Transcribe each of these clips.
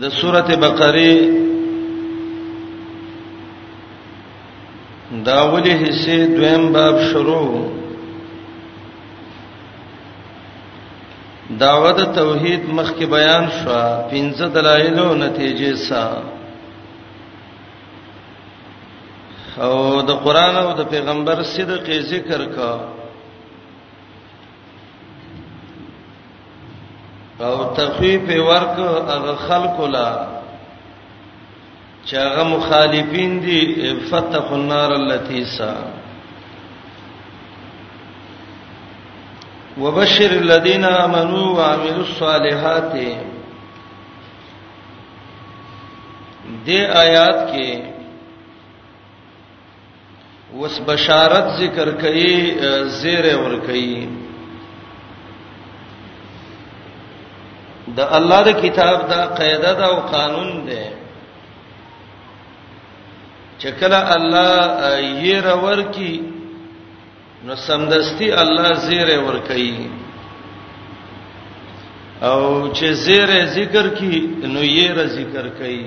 د سورته بقره دا ولې حصے دویم باب شروع داوود توحید مخ کې بیان شو پنځه دلایل او نتیجې سره او د قران او د پیغمبر صدق ذکر کا او تخفیف ورک هغه خلق لا چې هغه مخالفین دي فتح النار التي سا وبشر الذين امنوا وعملوا الصالحات دې آیات کې وس بشارت ذکر کړي زیر ور کړي د الله د کتاب دا قاعده دا او قانون دی چې کله الله یې راور کی نو سمدستي الله زیر ور کوي او چې زیر ذکر کی نو یې را ذکر کوي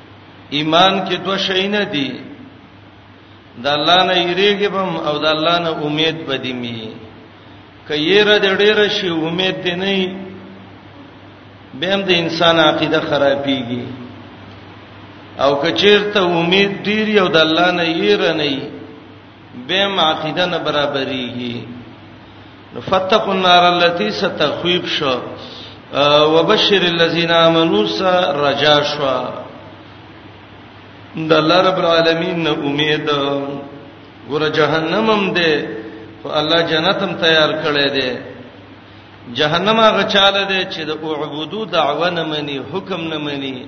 ایمان کې دوه شي نه دي د الله نه یریږي بم او د الله نه امید بدی می کيره د ډیر شي امید دې نه به هم د انسان عقیده خرابيږي او کچیرته امید ډیر یو د الله نه یره نه به معقیده نه برابرېږي فتقوا النار التي ستخويب شو وبشر الذين امنوا سرجا شو د الله رب العالمین نه امید ګور جهنم هم ده خو الله جنت هم تیار کړی دی جهنم هغه چاله دی چې د اعبدو دعوه نه مني حکم نه مني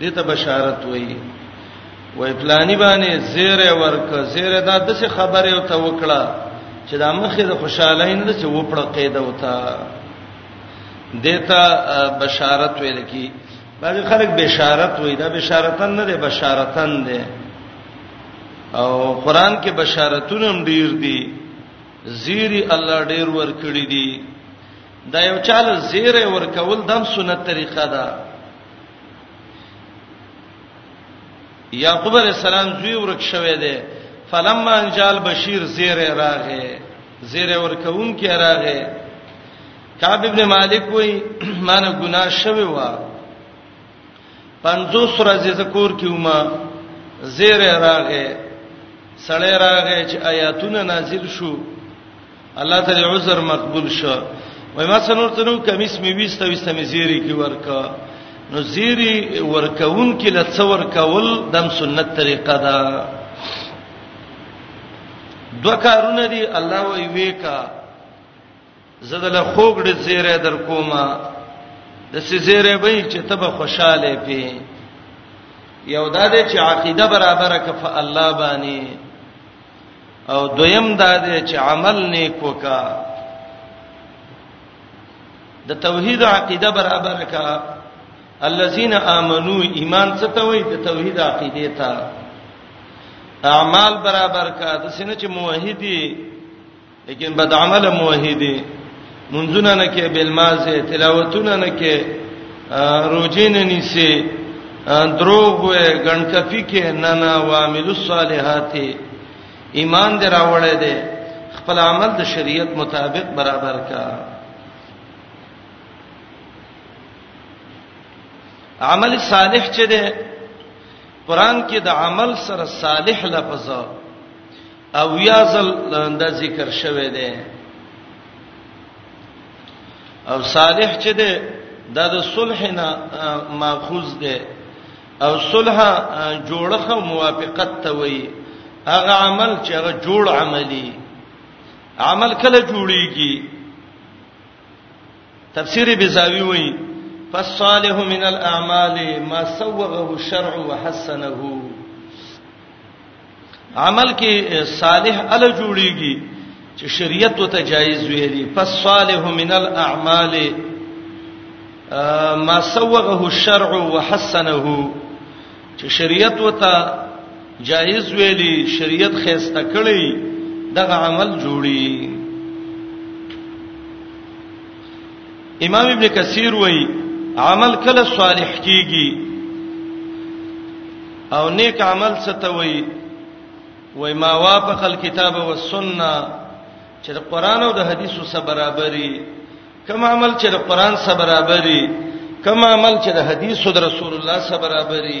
دې ته بشارت وایي وای پلاني باندې زیره ورک زیره دا د څه خبره او ته وکړه چې دا مخې د خوشاله نه چې وپړه قاعده وتا دیتا بشارت ویل کی بعض خلک بشارت وای دا بشارتن نه دی بشارتن دی او قران کې بشارتونه هم ډیر دي زیری الله ډیر ور کړی دي دا یو چاله زیره ور کول دم سنت طریقه ده یعقوب علی السلام زوی ورک شوه دی فلما انجال بشیر زیر راغه زیر ورکون کې راغه کعب ابن مالک وای مان ګناه شوی و 50 ورځې ذکر کیوما زیر راغه سړی راغه چې آیاتونه نازل شو الله تعالی عذر مقبول شو وای ما سنور تنو کمیس می ویسته ویسته می زیری کی ورکا نو زیری ورکون کی لڅ ورکول دم سنت طریقه ده دو کارونه دی الله وی ویکا زدل خوګړې زیره در کومه د سیزره به چې ته به خوشاله پی یو دا دې چې عقیده برابره کف الله باندې او دویم دا دی چې عمل نیک وکا د توحید عقیده برابر کا الذين امنوا ایمان څه ته وایي د توحید عقیده ته اعمال برابر کا د سینې چې موحدی لیکن بد عمل موحدی منځونه نه کې بلمازه تلاوتونه نه کې روزې نه نیسي دروغ وې ګڼکفي کې نه نه وامل الصالحات ایمان دې راوړې دې خپل عمل د شریعت مطابق برابر کا عمل صالح چې ده قران کې د عمل سره صالح لفظ او یا ځل دا ذکر شوه دی او صالح چې ده دا د صلح نه ماخوذ ده او صلح جوړخه او موافقت ته وایي هغه عمل چې هغه جوړ عملی عمل کله جوړیږي تفسیر بزاوی وایي فالصالح من الاعمال ما سوغه الشرع وحسنه عمل کې صالح ال جوړیږي چې شریعت ته جایز ویلي فصالح من الاعمال ما سوغه الشرع وحسنه چې شریعت وته جایز ویلي شریعت خيسته کړی دغه عمل جوړي امام ابن کثیر وایي عمل کله صالح کیږي او نیک عمل څه ته وایي وای ما وافق الكتاب والسنه چې د قران او د حدیثو سره برابرۍ کوم عمل چې د قران سره برابرۍ کوم عمل چې د حدیثو د رسول الله سره برابرۍ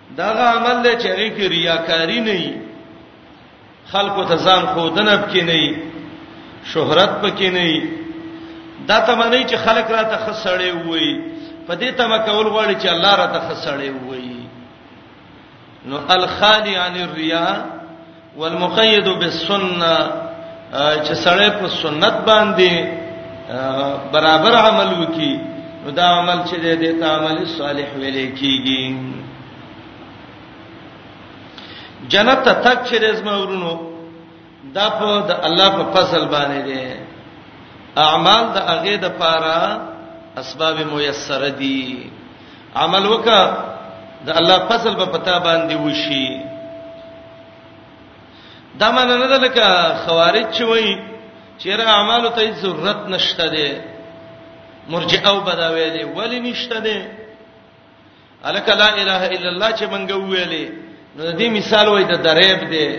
دغه عمل دی چې هغه کې ریاکاری نه وي خلکو ته ځان خودنه پکې نه وي شهرت پکې نه وي دا تمنې چې خلک راته خسړې وي په دې تمه کول غواړي چې الله راته خسړې وي نو الخالی عن الریا والمقید بالسنه چې سړی په سنت باندې برابر عمل وکي نو دا عمل چې دې دې ته عمل صالح ویل کیږي جنت ته تک چې رزم ورونو دا په د الله په فضل باندې دي اعمال د هغه د پاره اسباب میسر دي عمل وکړه د الله فضل په پتا باندې وشي دا معنی نه ده لکه خوارج چې وایي چې را اعمال ته ضرورت نشته دی مرجئه او بداوی دی ولی نشته دی الک لا اله الا الله چې مونږ ویلې نو دې مثال وای د دریب دی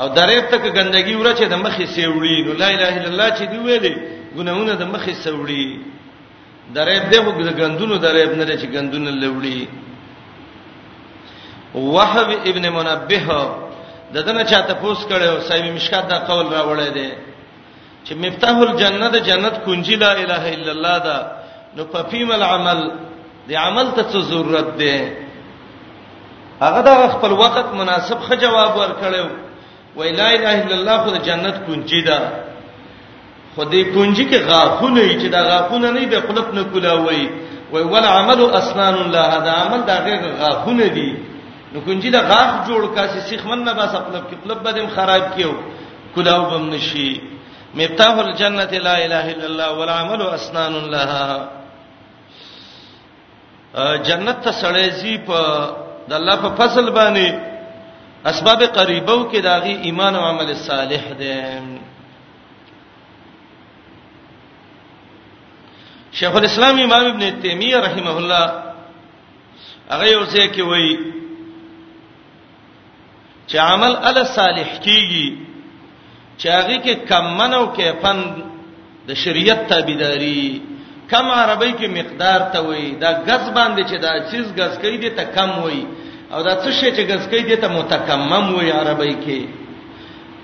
او دریب تک ګندګي وره چې د مخې سیوړي نو لا اله الا الله چې دی ویلې ګناونه د مخې سیوړي درېب دی خو د غندونو درېب نه لري چې غندونه لوړي وهب ابن منبه د دنه چاته پوس کړو صاحب مشکات دا قول راوړی دی چې مفتاح الجنه د جنت کنجی لا اله الا الله دا نو په فیم العمل د عمل ته څه ضرورت دی هغه د خپل وخت مناسب خ جواب ورکړو وای لا اله الا الله خو د جنت کونجي ده خو دې کونجي کې غاخونه یې چې دا غاخونه نه به خلق نه کولاوي وای ول عمل اسنان الله دا عمل دا غیر غاخونه دي نو کونجي دا غاخ جوړ کاسي سیخمن نه بس خپل کې خپل بدیم خراب کیو کولاو بم نشي مفتاح الجنه لا اله الا الله والعمل اسنان لها جنت ته سړی زی په د الله په فضل باندې اسباب قریبو کې داغي ایمان او عمل صالح دی شیخ الاسلام امام ابن تیمیه رحمه الله هغه یو ځای کې وایي چې عمل ال صالح کیږي چې هغه کې کم منو کې فن د شریعت تابعداري کم عربی کې مقدار ته وای دا غز باندې چې دا چیز غز کوي دي ته کم وای او دا څه شي چې غز کوي دي ته متکمم وای عربی کې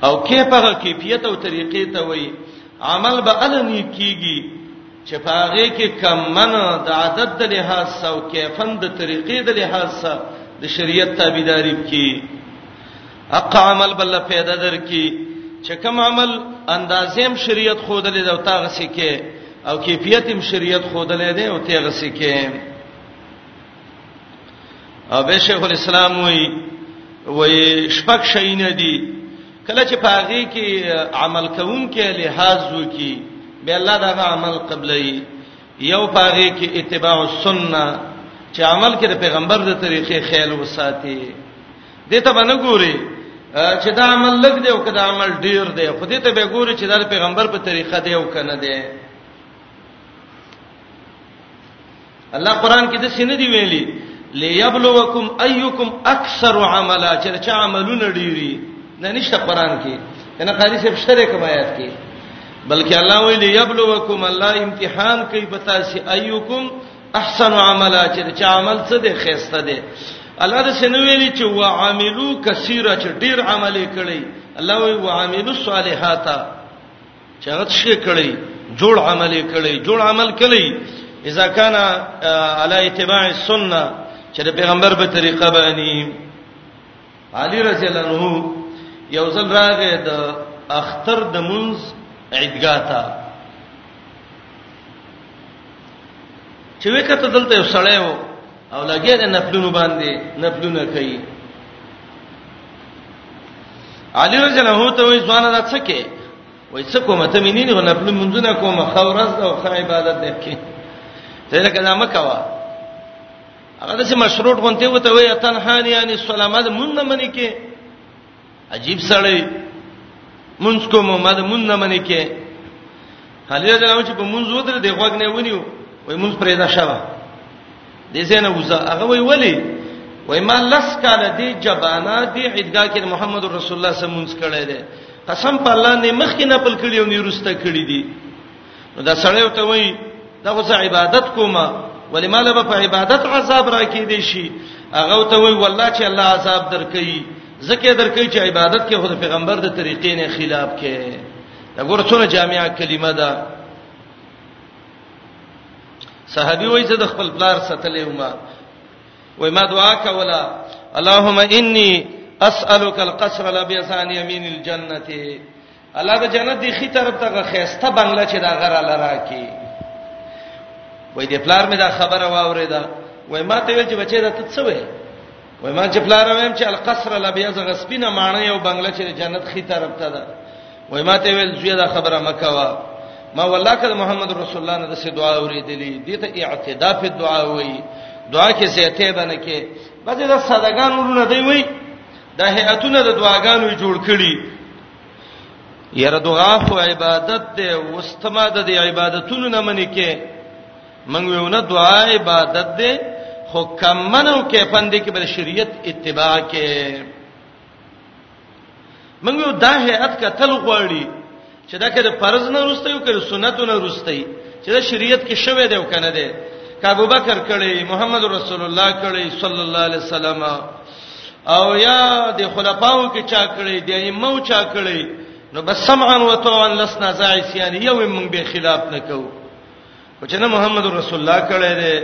او کې په کیفیت او طریقې ته وای عمل به ال نیکیږي چې په هغه کې کم من د عادت د لحاظ او کیفن د طریقې د لحاظ سره د شریعت تابعداري کی حق عمل بل پیدا درکې چې کم عمل اندازېم شریعت خودلې د تاغه سکه او کیفیت هم شریعت خودلې ده او تاغه سکه او به شیخ الاسلام وی وی شپک شین دی کله چې پاغي کې عمل کوون کې لحاظ وکي به الله دا عمل قبلې یو پاغي کې اتباع السنه چې عمل کې د پیغمبر د طریقې خیال وساتي دې ته باندې ګوري چې دا عمل لګ دی او کدا عمل ډیر دی خو دې ته به ګوري چې دا پیغمبر په طریقه دی او کنه دی الله قران کې د سینې دی ویلي ليبلوکم ايکم اکثر عملا چې چا عملونه ډیری نه نشته قران کې کنه قاری صاحب شرع کوم آیات کې بلکې الله وی ليبلوکم الله امتحان کوي پتا سي ايکم احسن عملا چې چا عمل څه دی خيسته دی الله د سینې ویلي چې وعملو کثیره چې ډیر عملې کړي الله وی وعملو صالحاتا چې هغه څه کړی جوړ عمل کړی جوړ عمل کړی اذا كان على اتباع السنه چې د پیغمبر په طریقه باندې علي رضی الله عنه یو ځل راغی د اختر د منز عیدګاه ته چې وکړه دلته یو سړی وو او لګې د نفلونو باندې نفلونه کوي علي رضی الله عنه ته وې ځوان دا څه کې وې څه کومه ته مين نه نفل منځونه کومه خورز او خ عبادت دې کې ته لکه دا مکوا هغه د مشروط غونته وته وې تنهاني یعنی سلامت مونږ نه منې کې عجیب سړی مونږ کوم ما د مونږ نه منې کې حالیه جناب چې په مونږ ودر دی غوګ نه ونیو وای مونږ پرې دا شوه د زینه وزه هغه وی ولی وای ما لس کاله دی جبانا دی عیدګاه کې محمد رسول الله سمونځ کړی دی قسم په الله نه مخ کې نه پل کړی او نه رسته کړی دی نو دا سړی ته وای دا خو څه عبادت کومه ولی مال به په عبادت عذاب راکې دي شي هغه ته وای والله چې الله عذاب درکې زکه درکې چې عبادت کې خود پیغمبر د طریقې نه خلاف کې دا ګور څونه جامعه کلمه ده صحابي وای چې د خپل پلار ستلې ومه وای ما دعا کوله اللهم انی اسالک القصر الابیض عن یمین الجنه الله د جنت دی خي طرف ته خيسته بنگله چې دا غره لرا کی وای د پلار مې دا خبره واوریدا وای ما ته ویل چې بچی دا ته څه وای وای ما چې پلار وایم چې القصر الابیض غسبینه مانه یو بنگله چې جنت خي طرف ته ده وای ما ته ویل زوی دا خبره مکه وا ما والله کړه محمد رسول الله نه د سې دعا اوریدلې دې ته اعتدا په دعا وای دعا کې زیاته بنه کې بعضې د صدقان ورونه دی وای د هيئتونو د دعاګانو جوړ کړي یره دعا خو عبادت دی واستما د عبادتونو نه منې کې منګ ویونه دعا عبادت دی خو کم منو کې پندې کې بل شریعت اتباع کې منګ یو دا هيئت کتل غواړي چې دا کله فرض نه رسته یو کله سنت نه رسته چې دا شریعت کې شوه دی او کنه دی کابو بکر کړي محمد رسول الله کړي صلی الله علیه وسلم او یا د خلفاو کې چا کړی دی ایمو چا کړی نو بس سمعا وتوان لسنا زایسیان یو موږ به خلاف نه کوو او چې نه محمد رسول الله کړی دی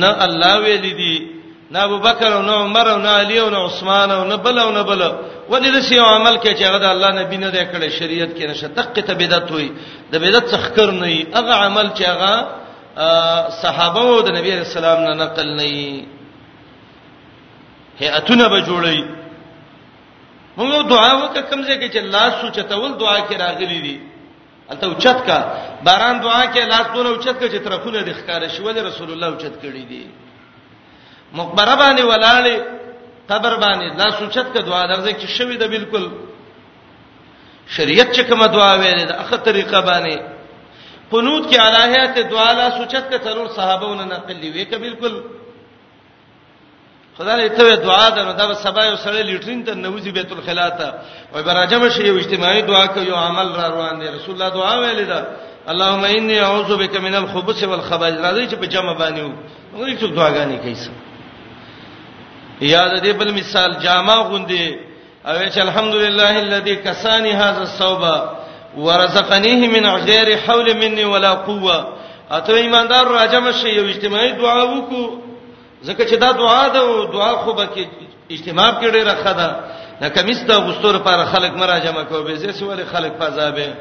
نه الله ویل دی نه ابو بکر او نه عمر او نه علی او نه عثمان او نه بل او نه بل ولې د سی عمل کې چې هغه د الله نبی نه دی کړی شریعت کې نشه دقه ته بدعت وي د بدعت څخه کر نه وي هغه عمل چې هغه صحابه او د نبی رسول الله نه نقل نه وي هيئتونه به جوړي موږ دعا وکړه کوم ځای کې چې لاس سوچتول دعا کې راغلي دي الته اوچت کا باران دعا کې لاس دونه اوچت کا چې ترخونه د ښکار شي ول رسول الله اوچت کړی دي مقبره باندې ولاړې قبر باندې لاس اوچت کا دعا درځي چې شوی ده بالکل شریعت چې کومه دعا ویلې ده اخر طریقه باندې قنوت کې الہیات دعا لا سوچت کا ترور صحابهونه نقل وی ک بالکل خدای ته دعا ده نو دا سبا یو سره لیټرین ته نوځي بیت الخلا ته وای براجم شي یو اجتماعي دعا کوي یو عمل را روان دي رسول الله دعا ویلې ده اللهم اني اعوذ بك من الخبث والخبائث راځي چې په جمع باندې وو نو هیڅ دعاګانې کوي یاد دې بل مثال جامع غوندي او چې الحمدلله الذي کسانی هاذا الصوب ورزقنیه من غیر حول مني ولا قوه اته ایماندار راجم شي یو اجتماعي دعا وکړو ځکه چې دا دعا ده او دعا خو به کې اجتماع کې ډیره خدا نه کمیستا غستور پر خلک مراجمه کوي به زه سوال خلک فزابه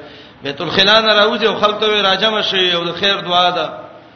بیت الخلا نه راوځي او خلک ته راجم شي او د خیر دعا ده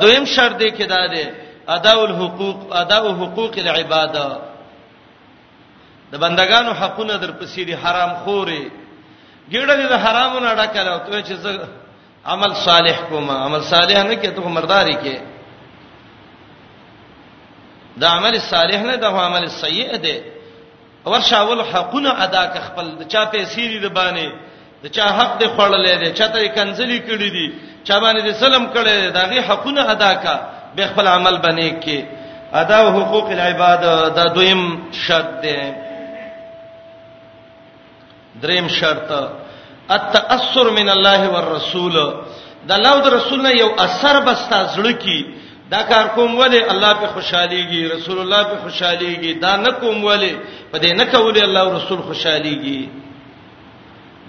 دویم شرط دی کې دا دی ادا الحقوق ادا حقوق العباد د بندگانو حقونه در پسې دي حرام خوري ګړه دې د حرامو نه ډکاله ته چې زه عمل صالح کوم عمل صالح نه کې ته مرداري کې دا عمل صالح نه دا عمل سیئ دی ورشه اول حقونه ادا ک خپل د چا پیسې دي د باندې د چا حق دی خړلې دی چا ته کنځلې کړې دي چا باندې د سلام کړې دی داغه حقونه ادا کا به خپل عمل باندې کې ادا حقوق العباد دا دویم شرط دی دریم شرط التاثر من الله والرسول د الله او رسول نه یو اثر بستا زړه کی دا کار کوم ولی الله په خوشحاليږي رسول الله په خوشحاليږي دا نه کوم ولی په دې نه کولی الله او رسول خوشحاليږي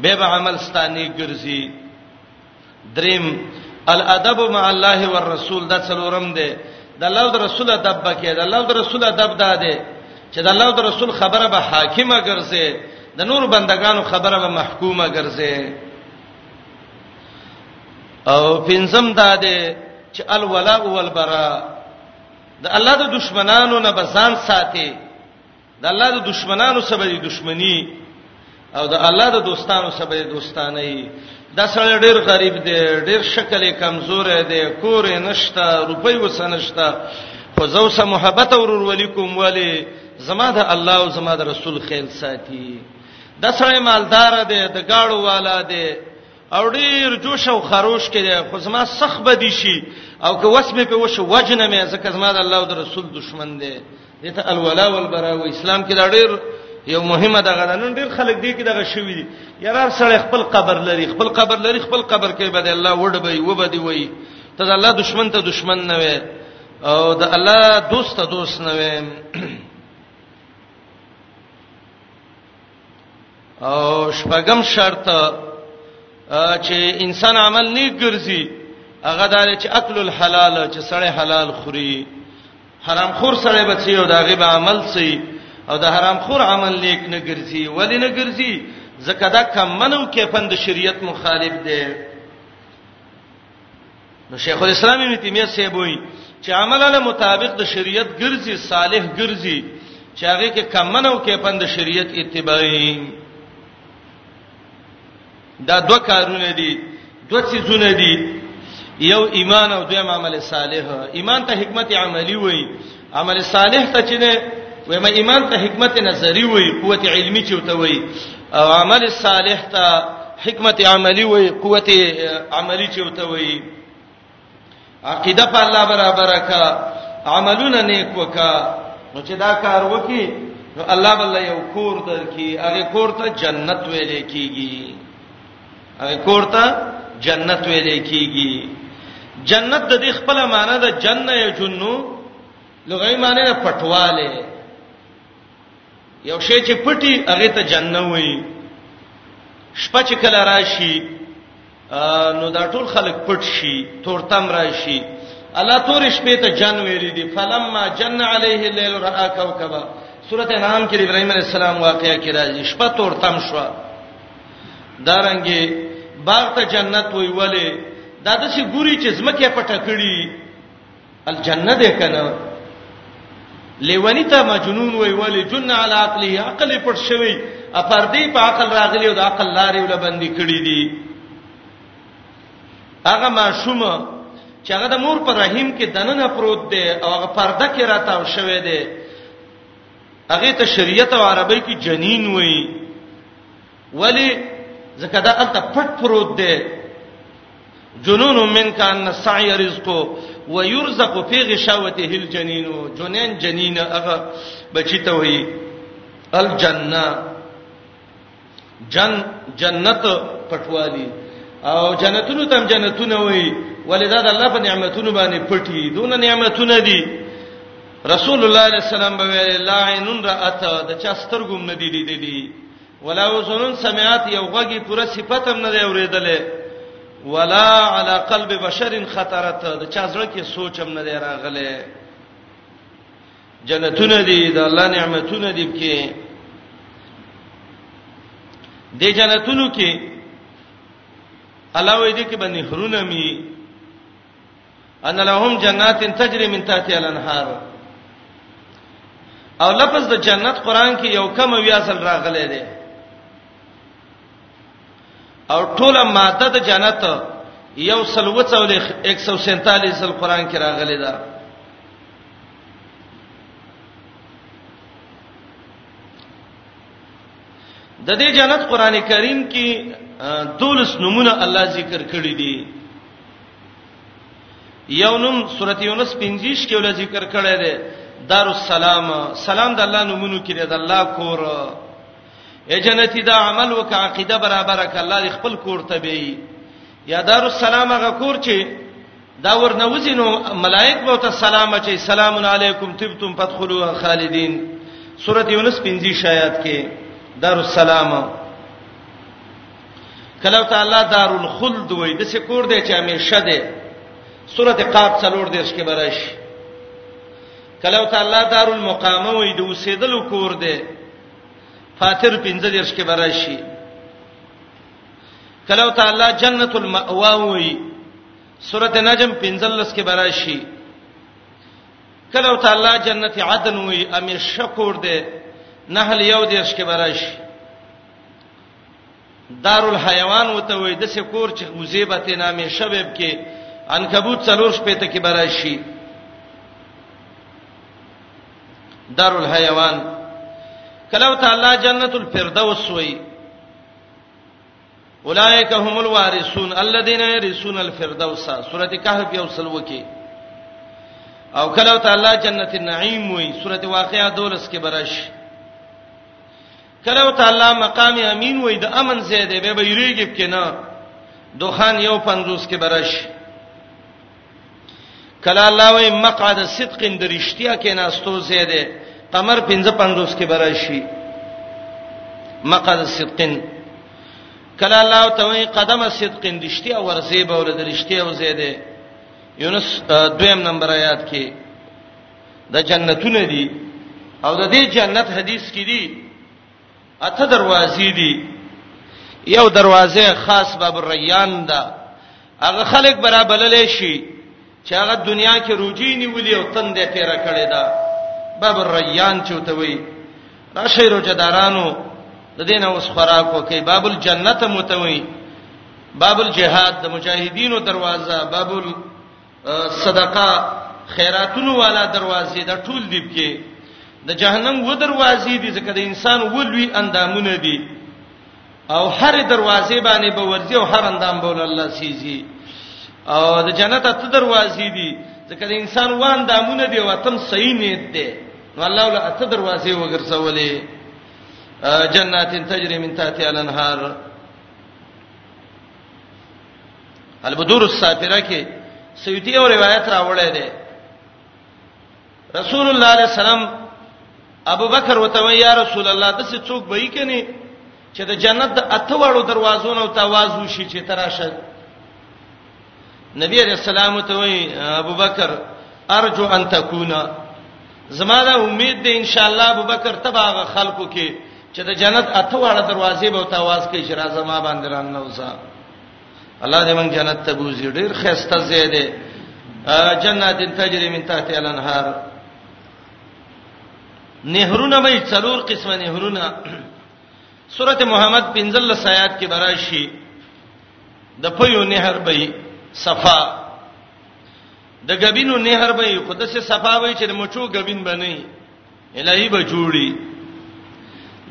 به به عمل ستاني ګرځي دریم الادب مع الله والرسول دا څلورم دی د الله او رسول ادب بکې د الله او رسول ادب دا دی چې د الله او رسول خبره به حاکمه ګرځي د نور بندگانو خبره به محکومه ګرځي او پنځم دا دی چې الولاء والبراء د الله د دشمنانو نه بسان ساتي د الله د دشمنانو سره به دښمنی او د الله د دوستانو سره به دوستانه وي دا سړی ډیر غریب دی ډیر شکل یې کمزور دی کور یې نشته روپۍ وسنشته خو زو سره محبت او ورورولي کوم ولی زما د الله او زما د رسول خیال ساتي دا سړی مالدار دی د گاړو والا دی او ډیر جوش او خروش کې دی خو زما سخ بدی شي او که وسمه په وشه وجنه مې ځکه زما د الله او د رسول دشمن دی دته الولا والبراء و اسلام کې دا ډېر یو مهمه دغه ده نن ډېر خلک دې کې دغه شوی دي یاره سړی خپل قبر لري خپل قبر لري خپل قبر کې به د الله وډ به و به دی وای ته د الله دشمن ته دشمن نه وي او د الله دوست ته دوست نه وي او شپږم شرط چې انسان عمل نه ګرځي هغه دار چې اکل الحلال چې سړی حلال خوري حرام خور سره بچي او دا غیب عمل سي او د حرام خور عمل نیک نه ګرځي ولی نه ګرځي ځکه دا کمنو کې پند شریعت مخالف دی نو شیخ الاسلام ابن تیمیه سه وایي چې عمل له مطابق د شریعت ګرځي صالح ګرځي چې هغه کې کمنو کې پند شریعت اتباعي دا دوه کارونه دي دوه څیزونه دي یو ایمان او دویم عمل صالح ایمان ته حکمت عملی وای عمل صالح ته چې نه وای ما ایمان ته حکمت نظری وای قوت علمی چې وته وای او عمل صالح ته حکمت عملی وای قوت عملی چې وته وای عقیده په الله برابر کا عملونه نیک وکا نو چې دا کار وکي نو الله بل یو کور درکې هغه کور ته جنت ویل کیږي هغه کور ته جنت ویل کیږي جنت د دې خپل معنی د جننه یو جنو لغوي معنی د پټواله یو شی چې پټي هغه ته جننه وایي شپه چې کله راشي نو دا ټول خلک پټ شي تورتم راشي الله تور شپې ته جن ویلي دي فلما جن عليه الليل را كوكبا سورته نام کې ابراهيم عليه السلام واقعیا کې راځي شپه تورتم شو دارنګي باغ ته جنت وی ولې دا د څه ګوري چې زمکه پټه کړي الجنه ده کنه لیونی ته مجنون وای ولی جن علی عقله عقل پټ شوی اپر دی په عقل راغلی او د عقل لارې ول باندې کړی دی هغه ماشوم چې هغه د مور پر رحم کې دننه پروت دی او هغه پرده کې راتاو شوی دی هغه ته شریعت او عربی کې جنین وای ولی زکه دا الته پټ پروت دی جنون من کان السعي رزق ويرزق في غشاوته الجنين جنين جنين هغه بچی ته وي الجنه جن جنت پټوالی او جنتونو تم جنتونه وي ولدا د الله په نعمتونو باندې پټي دون نعمتونه دي رسول الله صلی الله علیه وسلم به لا عین رات د چا سترګوم ندی لیدلی ولا وزنون سمعات یو غږی پوره صفاتم نه دی اوریدلې ولا علی قلب بشر خطرت د چا زړه کې سوچم نه دی راغله جنتونه دي د الله نعمتونه دي کې د جنتونو کې الله وې دې کې باندې هرونه می ان لهم جنات تجري من تحتها الانهار او لفظ د جنت قران کې یو کم ویا سل راغلی دی او ټوله ماده د جنت یو سل وڅول 147 سل قران کې راغلی ده د دې جنت قران کریم کې دولس نمونه الله ذکر کړی دي یو نوم سورته یونس 25 کې ول ذکر کړی دی دار السلام سلام د الله نومونو کې د الله کور ای جنتی دا عمل وک عقیده برابر ک الله دې خپل کور ته بی یا دار السلام هغه کور چې دا ورنه وزینو ملائک به ته سلام اچي سلام علیکم تبتم فدخلوا خالدین سورۃ یونس 50 آیات کې دار السلام کله ته الله دارالخلد وای د څه کور دی چې همیشه دی سورته قاف څلور دیش کې برش کله ته الله دارالمقام وای د وسیدلو کور دی فاتر 15 دیش کې برشي کله ته الله جنت المأوا وای سورته نجم 15 کې برشي کله ته الله جنت عدن وای همیشه کور دی نحل یو دیش کې برشي دارالحیوان وته وې د څه کور چې وزې به ته نامې شبب کې عنکبوت څلور شپې ته کې براشي دارالحیوان کلو تعالی جنت الفردوس وې اولائک هم الوارثون الذين يرثون الفردوس سورته کهف یو سلو کې او کلو تعالی جنت النعیم وې سورته واقعہ دولس کې براشي کله ته الله مقام امین وای د امن ځای دی به یریږي کنه دوخان یو 50 کې برش کله الله وای مقعد صدق د رښتیا کې ناستو ځای دی قمر 55 کې برشي مقعد صدق کله الله ته وای قدم صدق د رښتیا ورځي به ور د رښتیا وځای دی یونس دویم نمبر آیات کې د جنتونه دي او د دې جنت حدیث کې دي اته دروازې دي یو دروازه خاص باب الریان ده هغه خلک برابرلل شي چې هغه دنیا کې روجي نیولې او تندې تیرا کړې ده باب الریان چوته وي راشي روجدارانو د دینه اوس خوراک وکي باب الجنت متوي باب الجهاد د مجاهدینو دروازه باب صدقه خیراتونو والا دروازې د ټول دی کې د جهنم و دروازې دي ځکه د انسان ولوي اندامونه دي او هر دروازې باندې به ورځي او هر اندام به الله سيزي او د جنت ته دروازې دي ځکه د انسان و اندامونه دي وطن صحیح نیت دي نو الله ول اته دروازې وګرځولې جنات تجري من تحتها الانهار البدور السافره کې سیوطی او روایت راوړی دی رسول الله علیه السلام ابو بکر وته یا رسول الله د څه څوک به یې کني چې د جنت د اته واړو دروازو نو تواز وشي چې تراشه نبی علیہ السلام ته وی ابو بکر ارجو ان تکونا زما دا امید ده ان شاء الله ابو بکر تباغه خلکو کې چې د جنت اته واړه دروازې به تواز کې شرازه ما باندې رانه وسه الله دې موږ جنت ته بوزي ډیر خسته زیاده جنات تجری من تحت الانهار نهرونه مې څلور قسمه نهرونه سورته محمد 15 آیات کې براشي د پيو نهر به صفا د غبینو نهر به خود سه صفا وي چې مچو غبین بنئ الہی به جوړي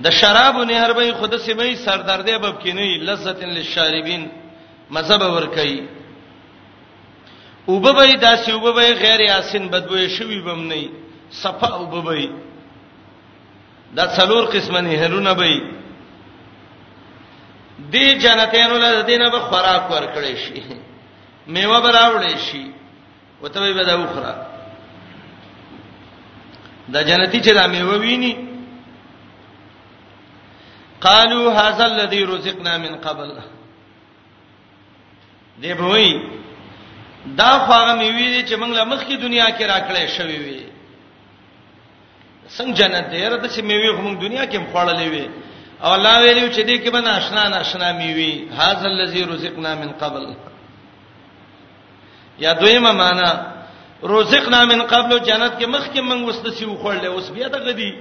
د شراب نهر به خود سیمه سردردې باب کې نه لذت للشاربین مذهب ور کوي وب به داسې وب به غیر یاسین بدبوې شوی بم نه صفه وب به دا څلور قسمه نهرونه به دی جنتینو له دینه به خوراک ورکړې شي میوه براوړې شي وته به دا وخره دا جنتی چې دا میوه ویني قالوا هذا الذي رزقنا من قبل دی به وی دا خو هغه میوه دي چې موږ له مخکې دنیا کې راکړې شوې وي څنګه جنت دی رته چې میوه هم دنیا کې خوړلې وي او الله ویلو چې دې کې به ناشنا ناشنا میوي هاذ الذی رزقنا من قبل یا دویمه معنا رزقنا من قبل جنت کې مخکې موږ وستسی وخړل اوس بیا د غدي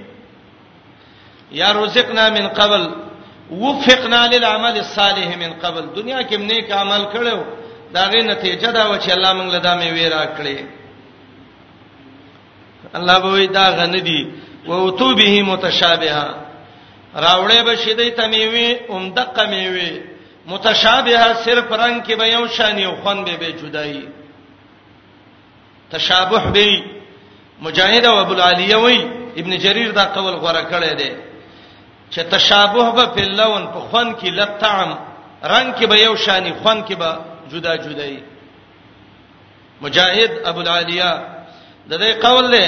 یا رزقنا من قبل وفقنا للعمل الصالح من قبل دنیا کې موږ نیک عمل کړو دا غي نتیجه دا و چې الله موږ له دا مې ویرا کړې الله به وی دا غندي او تو به متشابهه راوړې به شیدې تمیوي اوم دقه میوي متشابهه صرف رنگ کې به یو شان یو خون به به جدای تشابه به مجاهد او ابو العالیه وی ابن جریر دا قول غوړه کړی دی چې تشابه به په لون په خون کې لطعم رنگ کې به یو شان خون کې به جدا جدای مجاهد ابو العالیه د دې قول له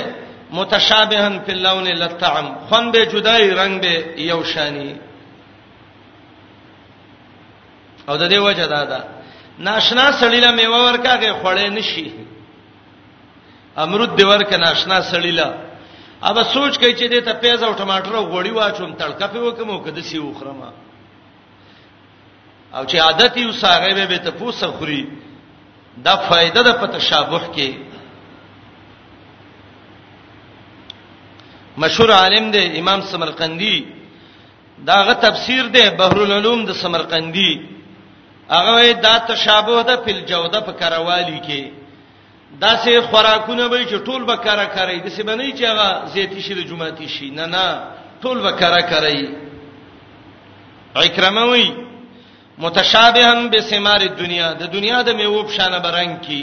متشابهن په لون لطعم خون به جدای رنگ به یو شانی او د دې وجه دا ده ناشنا سړی له میوه ورکاږي خړې نشي امرود دی ورکه ناشنا سړی له اوبه سوچ کوي چې دې ته پیاز او ټماټر او غوړي واچوم تړکه په وکم او کده سی وخرمه او چې عادت یو ساغه به به ته پوسه خوري دا فائدہ ده په تشابه کې مشهور عالم دی امام سمرقندی داغه تفسیر دی بحر العلوم د سمرقندی هغه دا تشابه ده په جوده په کروالی کې داسې خوراکونه به چې ټول به کرا کرای د سیمنې چې هغه زیتی شي د جمعاتي شي نه نه ټول به کرا کرای اکرمه وی متشابهن بسمار الدنيا د دنیا د میوه په شان برنګ کی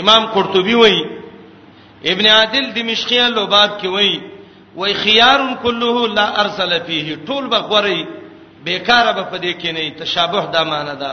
امام قرطبي وایي ابن عادل دمشقي لوباب کې وایي وای خيار كله لا ارسل فيه ټول بخوري بیکاره به پدې کې نه تشابه د معنی ده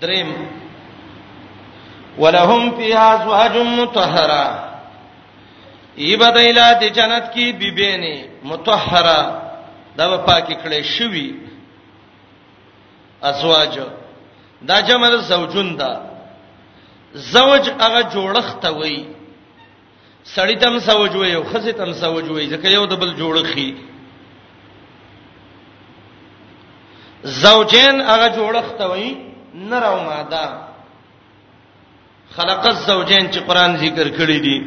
دریم ولهم فیها ازواج مطهره یبدایلا د جنت کی بیبینه مطهره دا په پاکه کړي شوی ازواج دا جمر زوجون دا زوج هغه جوړخت وای سړی تم سوج وي او خزه تم سوج وي ځکه یو د بل جوړخي زوجین هغه جوړخت وي نر او ماده خلق الزوجین چې قران ذکر کړی دی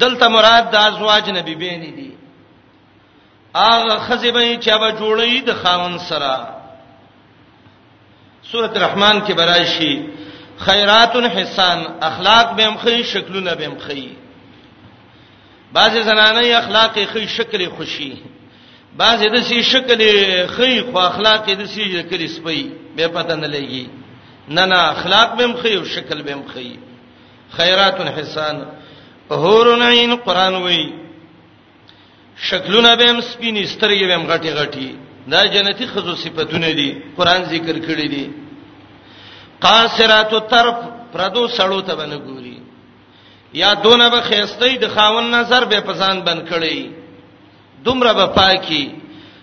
دلته مراد د ازواج نبی بین دي هغه خزه به چې هغه جوړې د خاون سره سورۃ الرحمن کې براشي خیرات حسان اخلاق به مخې شکلونه به مخې بعضی زنانه اخلاق خې شکل خوشي بعضی د سي شکل خې خو اخلاق د سي شکل سپي به پته نه لګي نه نه اخلاق به مخې او شکل به مخې خیرات حسان حورن عین قران وایي شکلونه به هم سپینې سترګې به هم غټي غټي دا جنتی خزو صفاتونه دي قران ذکر کړی دي قاصرات الطرف پردو سړو ته باندې ګوري یا دونه به خيستې د خاون نظر به پسان بند کړي دومره به پاکي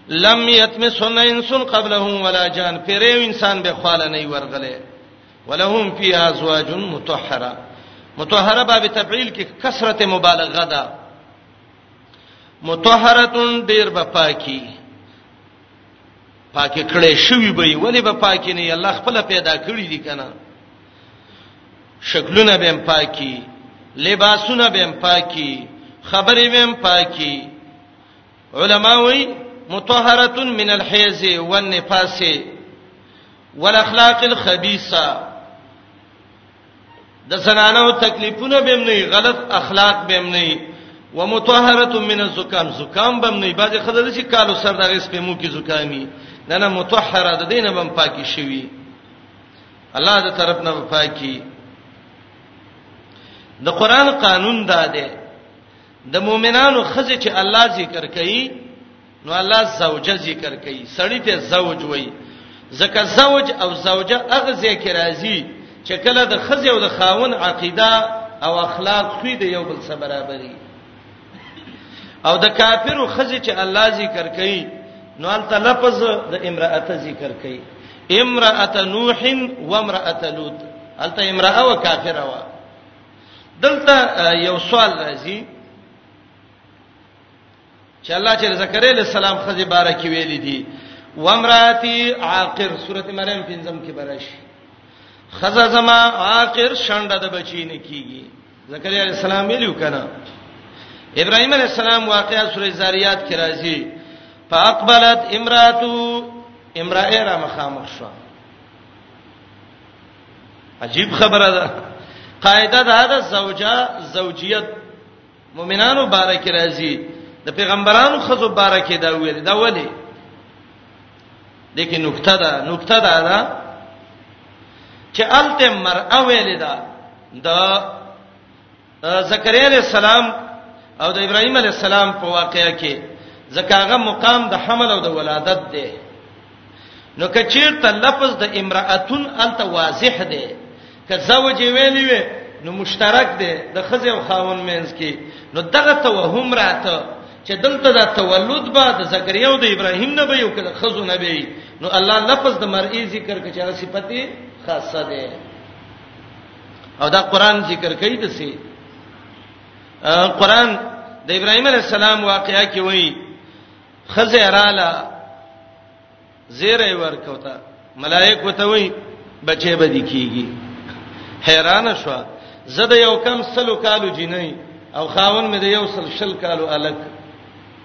لم یتمسن انسان قبلهم ولا جان پیرو انسان به خاله نه ورغله ولهم فی ازواج مطهره مطهره باب تفعیل کې کثرت مبالغه ده مطهرتون ډیر به پاکي پاکي کړي شوی به ولی به پاکي نه الله خپل پیدا کړی دي کنه شکلونه به پاکي لباسونه به پاکي خبرې به پاکي علما وی مطهره من الحیض والنفاس والاخلاق الخبيثه د زنانو تکلیفونه به نه غلط اخلاق به نه ومطهره من الزکام زکام به نه بعد خدای دې کالو سر دغه سپمو کې زکامي نه نه مطهره د دینه بم پاکي شوی الله دې طرف نه پاکي د قران قانون دا دی د مؤمنانو خزه چې الله ذکر کوي نو الله زوجه ذکر کوي سړی ته زوج وایي ځکه زوج او زوجه هغه ذکر راځي چې کله د خزه او د خاون عقیده او اخلاق خو د یو بل سره برابري او د کافرو خزه چې الله ذکر کوي نو البته لفظ د امرأته ذکر کوي امرأته نوح و امرأته لوط البته امرأه و کافره و دلته یو سوال راځي چې الله چې زکریا علیہ السلام خزي بارک ویل دي وامراتی عاقر سورته مریم پنځم کې برش خزا زما عاقر شنده د بچی نه کیږي زکریا علیہ السلام ویلو کنه ابراهیم علیہ السلام واقعا سورې زاریات کې راځي فاقبلت امراتو امراه را مخامخ شو عجیب خبره ده قاعده دا ده زوجه زوجیت مؤمنانو بارک راځي د پیغمبرانو خزو بارک دا ویل دا ولی دغه نقطه ده نقطه ده دا چې الته مرأه ویل دا د زکریا علیہ السلام او د ابراهیم علیہ السلام په واقعیا کې زکاغه مقام د حمل او د ولادت دی نو کچیر ته لفظ د امراتون الته واضح دی که زوج ویلی وی نو مشترک دی د خزه او خاون مینس کې نو دغه توهم راته چې دلته د تولد به د زکریا او د ابراهیم نه به یو کده خزو نه به نو الله لفظ د مرئی ذکر کچا صفته خاصه ده او دا قران ذکر کوي د سي قران د ابراهيم عليه السلام واقعیا کې وایي خزه رااله زیره ورکوتا ملائکه ته وایي بچي به دي کیږي حیران شو زه د یو کم سلو کالو جنې او خاون مې د یو سل شل کالو الګ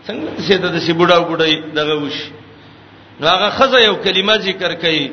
څنګه چې د دې بډا بډای دغه وش نو هغه خزه یو کلمه ذکر کړي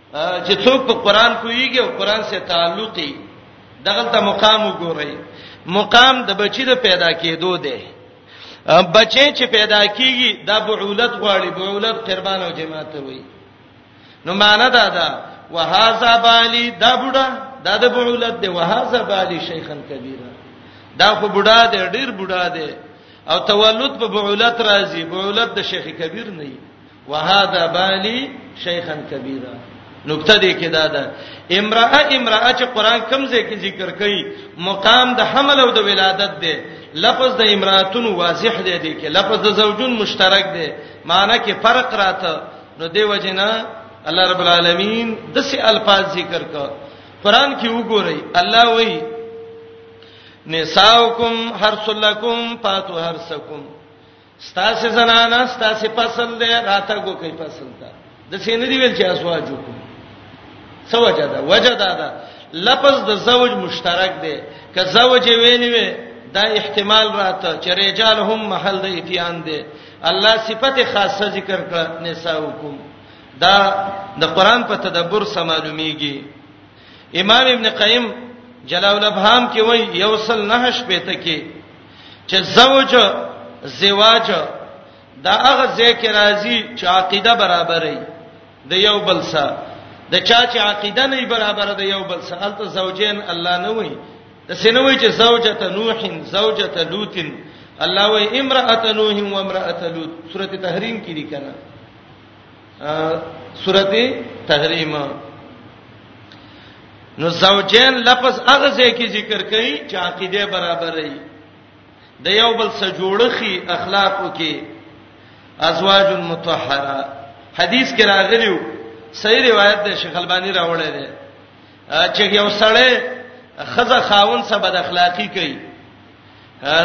چې څوک په قران کویږي او قران سره تعلقي دغه ته مقام وګورئ مقام د بچی د پیدا کېدو دی بچی چې پیدا کیږي د بعولت غواړي بعولت قربان او جماعت وي نو معنا دا ده وهذا بالی دا بوډا دا د بعولت دی وهذا بالی شیخن کبیره دا خو بوډا دی ډیر بوډا دی او تولد په بعولت راځي بعولت د شیخ کبیر نه وهذا بالي شیخا کبیرا نقطه دې کې دا ده امراه امراه چې قران کم ځای کې ذکر کړي مقام د حمل او د ولادت دی لفظ د امراتون واضح دی دې کې لفظ د زوجون مشترک دی معنی کې فرق راته نو دی وجنه الله رب العالمین د سه الفاظ ذکر کا قران کې وګورئ الله وایي نساؤکم حرث لکم فاتو حرثکم ستاسو زنانه ستاسو پسند ده راته کو کوي پسند ده د سینې دی ویل چې ازواج کو څه وجه ده وجه ده دا لفظ د زوج مشترک دی که زوج ویلی وی دا احتمال راته چې رجال هم محل د اتیان دی الله صفت خاصه ذکر کړه نساءکم دا د قران په تدبر سمالومیږي امام ابن قیم جلال الابهام کې وایي یوصل نه شپته کې چې زوج زواج دا هغه ذکر راځي چې عقیده برابرې د یو بل سره د چا چې عقیده نه برابر د یو بل سره الته زوجین الله نه وایي د سینوي چې زوجته نوح زوجته لوط الله وایي امراه نوح و امراه لوط سورته تحریم کې دي کنه سورته تحریم نو زوجین لفظ هغه ځای کې ذکر کړي چې عقیده برابرې د یو بل سره جوړخي اخلاقو کې ازواج متطهره حدیث کې راغلیو صحیح روایت ده شیخ البانی راوړی دی چې یو سړی خزه خاون سره بد اخلاقی کوي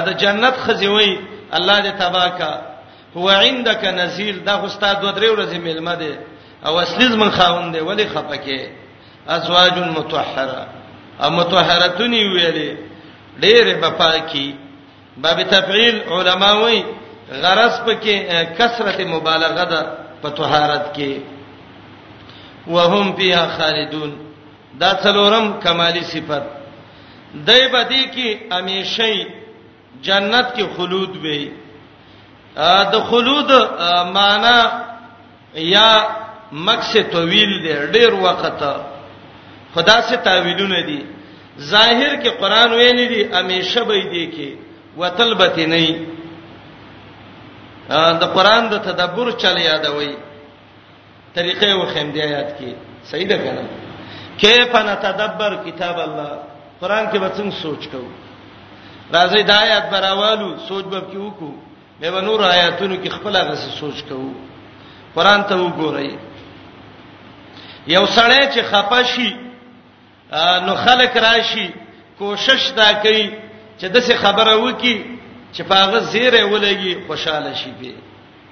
د جنت خزوي الله دې تباکا هو عندك نزيل دا خو ستاسو دوه درې ورځې ملما دي او اصلي زمون خاوند دی ولی خپکه ازواج متطهره او متطهرتون ویلې ډېر په پاکي باب تفعیل علما وایي غرض پکې کثرت مبالغه ده په طهارت کې وهم فيها خالدون دا څلورم کمالی صفت دای بدی کې همیشه جنت کې خلود وي د خلود معنی یا مقصد طویل دی ډیر وخت خدا سے تعویلونه دي ظاهر کې قران ویل دي همیشه به دي کې وتلبت نه د قران د تدبر چل یادوي طریقې وخم دی آیات کې صحیح ده کنه کیف نتدبر کتاب الله قران کې به څنګه سوچ کوو راځي د آیات براوالو سوچ به کې وکړو به ونور آیاتونو کې خپل هغه سوچ کوو قران ته وګورئ یو سړی چې خپه شي نو خلک راشي کوشش دا کوي چې د څه خبره وکي چې پاغه زیره ولګي خوشاله شي به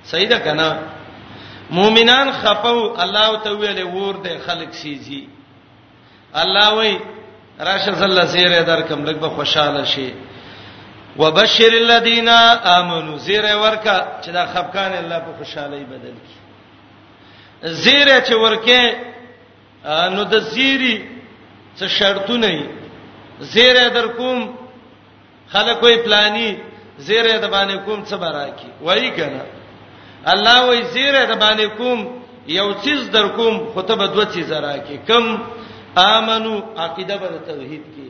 صحیح ده کنه مؤمنان خپو الله تعالی ور دې خلق سيزي الله وای راشه زله زیره درکم لګ به خوشاله شي وبشر الذين امنوا زیره ورکا چې دا خفقان الله په خوشحالي بدل کی زیره چې ورکه نو د زیری څه شرطونه یې زیره در کوم خلکو یې پلاني زیره د باندې کوم څه براکي وایي کنه الله وایي زیره د باندې کوم یو چیز در کوم خو ته به دوه چیز راکې کم امنو عقیده بر توحید کې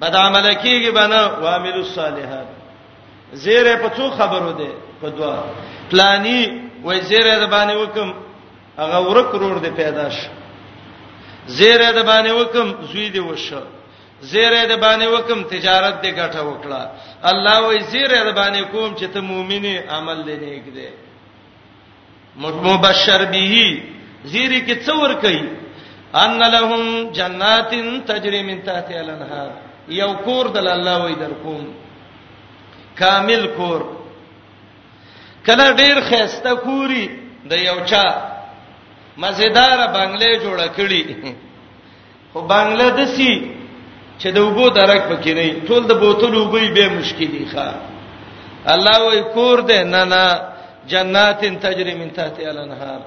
بد عمل کیږي بنه وامل الصالحات زیره په څو خبرو ده په دوا پلانی وای زیره د باندې وکم هغه ورک رور دی پیدا شو زیره د باندې وکم زوی دی وشو زیره د باندې وکم تجارت دی ګټه وکړه الله وای زیره د باندې کوم چې ته مؤمنه عمل لنیک دی مبشر به زیری کې څور کوي ان لهم جنات تجري من تحتها الانهار یو کور د الله وې در کوم کامل کور کله ډیر خسته کوري د یو چا مزیدار بنگلې جوړ کړي خو بنگله دسی چې د وبو درک پکې نه ټول د بوتل وبې به مشکل دي ښا الله وې کور دې نه نه جنات تجري من تحت الانهار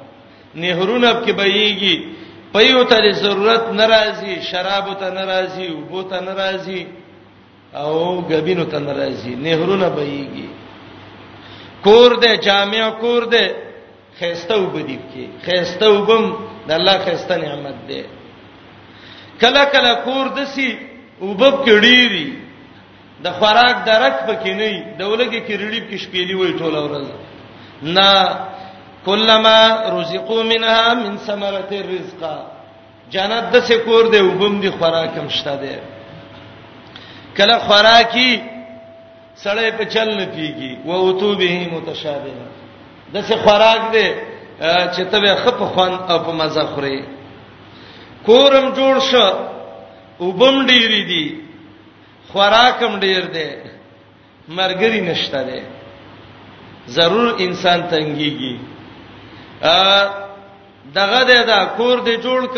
نهرونه اب کې بهيږي پيو ته ضرورت ناراضي شراب ته ناراضي وبو ته ناراضي او غبینو ته ناراضي نهرونه بهيږي کور دې جامع کور دې خيسته وبدیب کې خيسته وبم د الله خيسته نعمت ده کله کله کور دسی وبب کې ډیری د خوراک درک پکې نه وي دولګي کې ریډیب کې شپېلی وي ټول ورځ نه کلمہ رزقو منها من ثمرات الرزق جنت د څه کور دی وبم دی خوراکم شته دی کله خوراکي سړی په چل نه پیږي و او تو به متشابه د څه خوراک دی چې ته به خپ خوان او په مزه خوري کورم جوړ شو وبم ډیر دي خوراکم ډیر دی مرګري نشته دی ضرور انسان تنګيږي ا دغه د کور دی جوړ ک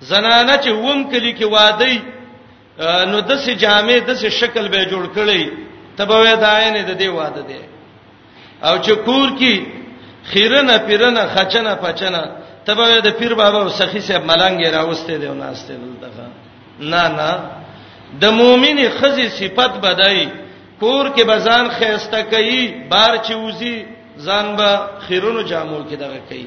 زنانه چې ووم کلی کې واده نو د سې جامې د سې شکل به جوړ کړي تبوې داینه د دې واده دی او چې کور کې خیرنه پیرنه خچنه پچنه تبوې د پیر بابا او سخی صاحب ملنګ راوسته دی او ناشته دلته نه نه د مؤمنې خزي صفت بدای کور کې بزان خيسته کوي بار چې وزي ځان به خیرونو جامو کې دغه کوي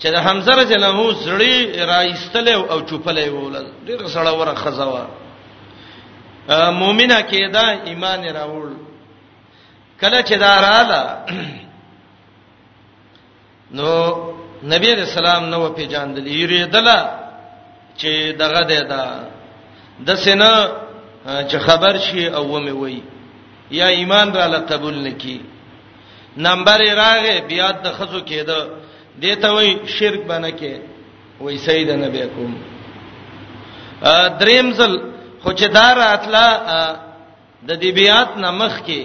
چې د حمزه رضی الله عنه زړی راایستل او چوپلې وولل ډیر سړه وره خزوا مؤمنه کېدا ایمان راوړ کله چې دا رااله نو نبی رسول الله نو په جان دلی ریدله چې دغه ده دا د سینه چې خبر شي او ومه وي یا ایمان را لقبول نکي نمبر راغې بیا د خزو کېده دته وای شرک باندې کې وای سید نبی کوم دریم ځل خو چې دار اتلا د دې بیات نمخ کې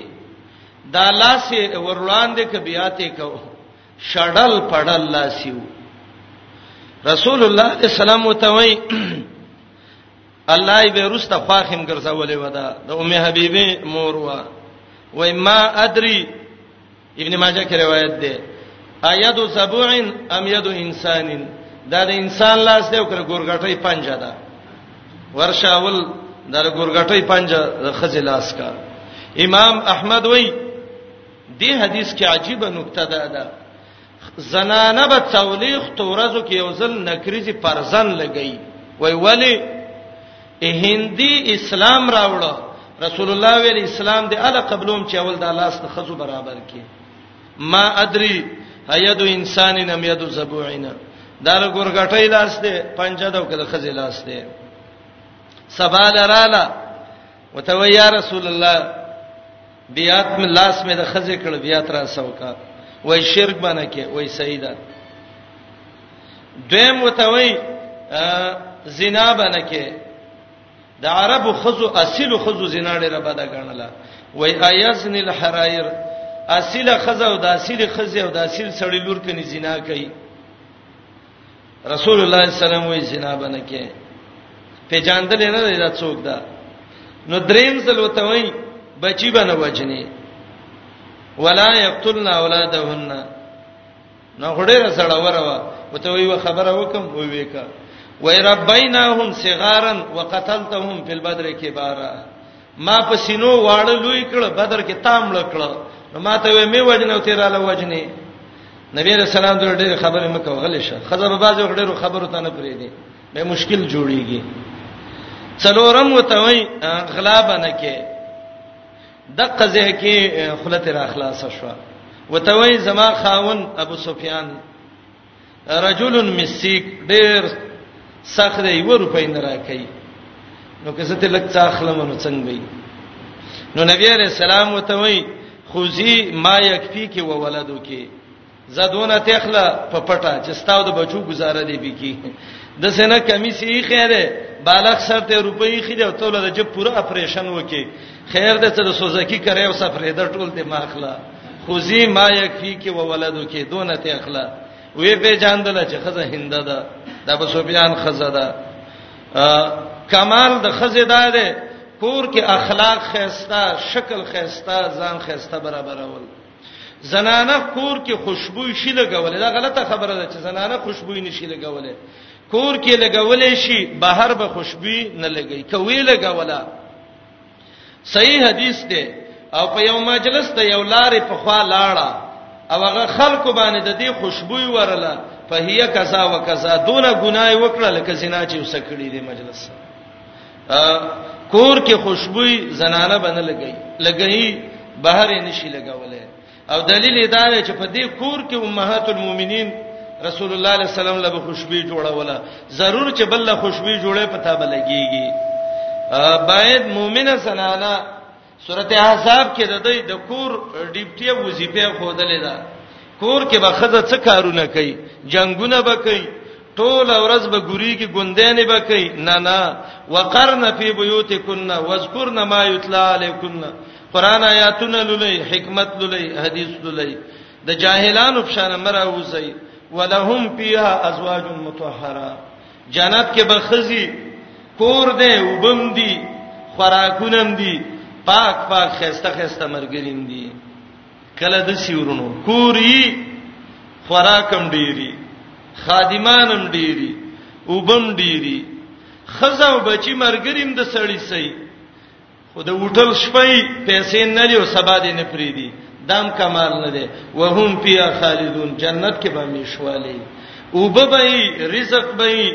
دا لاسه وروړاندې کې بیاتې کو شړل پړل لاسیو رسول الله صلی الله علیه وسلم وتوي الله یې ورسته خواخم ګرځولې ودا د ام حبیبه مور وا وای ما ادري ابن ماجه کې روایت ده ايد سبع ام يد انسان دا د انسان لاس دی او کړه ګورګټي پنجه ده ورشاول دا ګورګټي پنجه خزې لاس کا امام احمد وای دې حدیث کې عجیب نقطه ده ده زنانه به تولیخ تورزو کې یو ځل نکریزي پرزن لګی وای ولی هندي اسلام راوړو رسول الله ویل اسلام دی اله قبلوم چې اول د الله ست خزو برابر کې ما ادري هيد انسان نم يد زبوعنا دار ګورګټي لاس دی پنجه دو کده خزي لاس دی سبال رااله وته وی یا رسول الله بیا تم لاس مې د خزې کړ بیا تر سوکا وای شرک باندې کې وای سیدا دویم وته وی زنا باندې کې د عربو خزو اصل خزو زنا ډیره بده ګڼله وای ایزن الحرایر اصل خزو د اصل خزو د اصل سړی لور کني زنا کوي رسول الله صلی الله علیه وسلم وی زنا بنه کې په جاندل نه دی دا څوک دا نو دریم ځل وته وی بچی بنه وجنی ولا یقتلن اولادهن نو غډه سره وروا وته وی خبره وکم وی وکا وای ربیناهم صغارا وقتلتهم فی البدر کبارا ما په سینو واړه لوی کړ بدر کې تام لکړ نو ما ته وې می وجنه ته را لوجنه نبی رسول الله دغه ډېر خبرې مکو غلې شه خزر به باز ډېر خبرو ته نه پرې دي به مشکل جوړیږي څلورم وته وای غلا بنه کې دغه ځه کې خلته را خلاص شو وته وای زما خاون ابو سفیان رجل مسیک ډیر سخت دی و روپۍ نه راکې نو که زته لک څه اخلم نو څنګه وي نو نبی عليه السلام وته وي خوزي ما يكفي کې و ولدو کې زدونه تخله په پټه چې ستاو د بچو گزاره دی بکی د سینه کمی سی خیره بالغ سره ته روپۍ خې دی او ټول د جب پوره اپریشن وکي خیر دې ته د سوزکی کرے او سفرې د ټول دې ماخلا خوزی ما یکفی کې و ولدو کې دونه ته اخلا وې په جاندل چې خزه هنده ده د ابو سفیان خزه ده کمال د خزه ده ده کور کې اخلاق خيستا شکل خيستا ځان خيستا برابرول زنانه کور کې خوشبو شي لګولې دا غلطه خبره ده چې زنانه خوشبو نه شي لګولې کور کې لګولې شي بهر به خوشبو نه لګي کوي لګولا صحیح حدیث دی او په یو مجلس ته یو لارې په خوا لاړه او هغه خلکو باندې د دې خوشبو ورله په هي کذا وکذا دونه ګناي وکړه لکه زنا چې وسکړي دې مجلس کور کې خوشبو زنانه باندې لګي لګي بهر نشي لګولې او دلیل دا دی چې په دې کور کې امهات المؤمنین رسول الله صلی الله علیه وسلم له خوشبي جوړوله ضرور چې بل له خوشبي جوړه پتا بلګيږي باید مؤمنه سنانا سورته احزاب کې د دې د کور ډیپټي وظیفه خودلې ده کور کې به خزه څه کارونه کوي جنگونه به کوي ټول ورځ به ګوري کې ګوندانه به کوي نه نه وقرن فی بیوتکن واذکرن ما یتلا علیکن قران آیاتونه لولئ حکمت لولئ حدیث لولئ د جاهلانو په شان مرا وځي ولهم فیها ازواج مطهره جنت کې به خزي کور دې وبم دي خوراکونم دي پاک پاک خسته خسته مرګریم دي کله د سیورونو کوري خوراکم ډيري خادمانم ډيري وبم ډيري خزاو بچی مرګریم د سړی سي خو د هوټل شپې پیسې نه لري او سبا دې نه پریدي دام کمال نه دی وهم فیها خالدون جنت کې به میشوالي او به به رزق به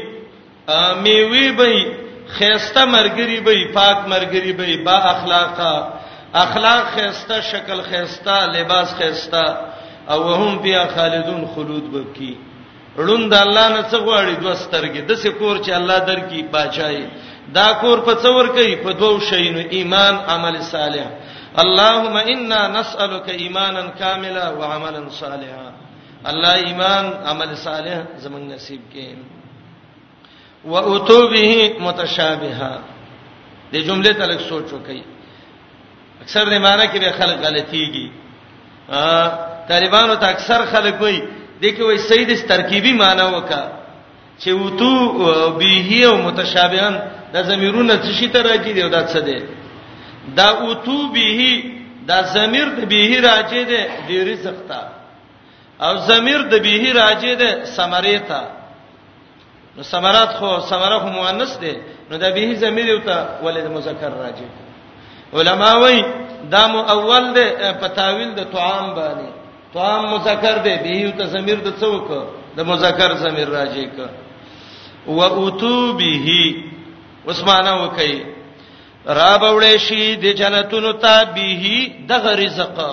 میوي به خيسته مرګري به پاک مرګري به با اخلاقا اخلاق خيسته شکل خيسته لباس خيسته او وهم فیها خالدون خلود به کی ړوند الله نه څه غواړي دوه سترګې د څه کور چې الله درکې بچای دا کور په څور کوي په دوو شینو ایمان عمل صالح اللهم انا نسالک ایمانا کاملا وعملا صالحا الله ایمان عمل صالح زمنګ نصیب کړي و اتو به متشابها د جمله تلک سوچ وکي اکثر نه معنی کې به خلک غلطيږي طالبانو ته اکثر خلک وایي د کې وایي سید ترکیبی معنی وکا چې وتو به او متشابهان د زمیرونه څه شي ته راځي دی او دا څه دی دا وتو به دا زمیر د به راځي دی د رزق ته او زمیر د به راځي دی ثمره ته نو ثمرات خو ثمره خو مؤنث دی نو د به ضمیر او ته ولید مذکر راځي علما وای دا مو اول دی په تاویل د طعام باندې طعام مذکر دی به او ته ضمیر د څوک د مذکر ضمیر راځي ک و اوتو به عثمانه وکي را بوړې شي د جنتونو ته به د غریزقه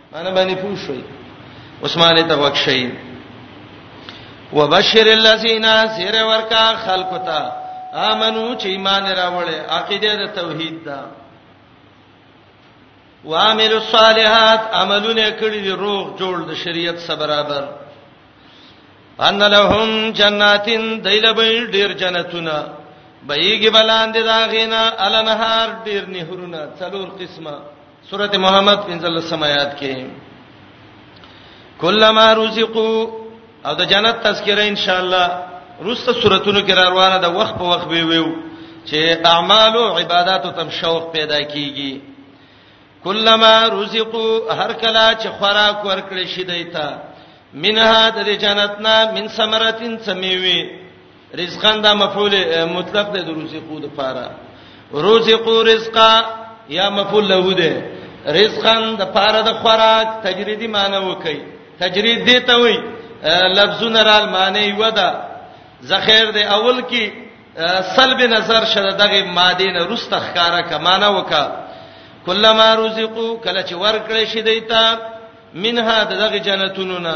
انا باندې پوښوي عثمان ته وښي وبشر الذين سير ورکا خلقتا امنو چې ایمان راوړې عقیده د توحید ده وعمل الصالحات عملونه کړی دی روغ جوړ د شریعت سره برابر ان لهم جناتین دیلبل ډیر جنتونه بېګي بلاندې دا غینا النهار ډیر نهرونه څلور قسمه سورته محمد 15 سمات کې کلمہ رزقو او د جنت تذکرہ ان شاء الله روسته سوراتونو کې روانه ده وخت په وخت به ویو چې اعمال او عبادت تم شوق پیدا کیږي کلمہ رزقو هر کلا چې خوراک ورکړي شي دیتا منها د جنتنا من ثمرتين سميوي رزقا دا مفعول مطلق دی د رزقو د پاره رزقو رزقا یا مفعول له دی رزقا د پاره د خوراک تجریدی معنی وکي تجرید دی ته وای لفظونه رال معنی ودا زخیر دی اول کې سلب نظر شته دغه ماده نه رسته ښکارا کمانه وکا کلمہ رزقو کله چې ورکړې شې دیتا منها دغه جنتونو نه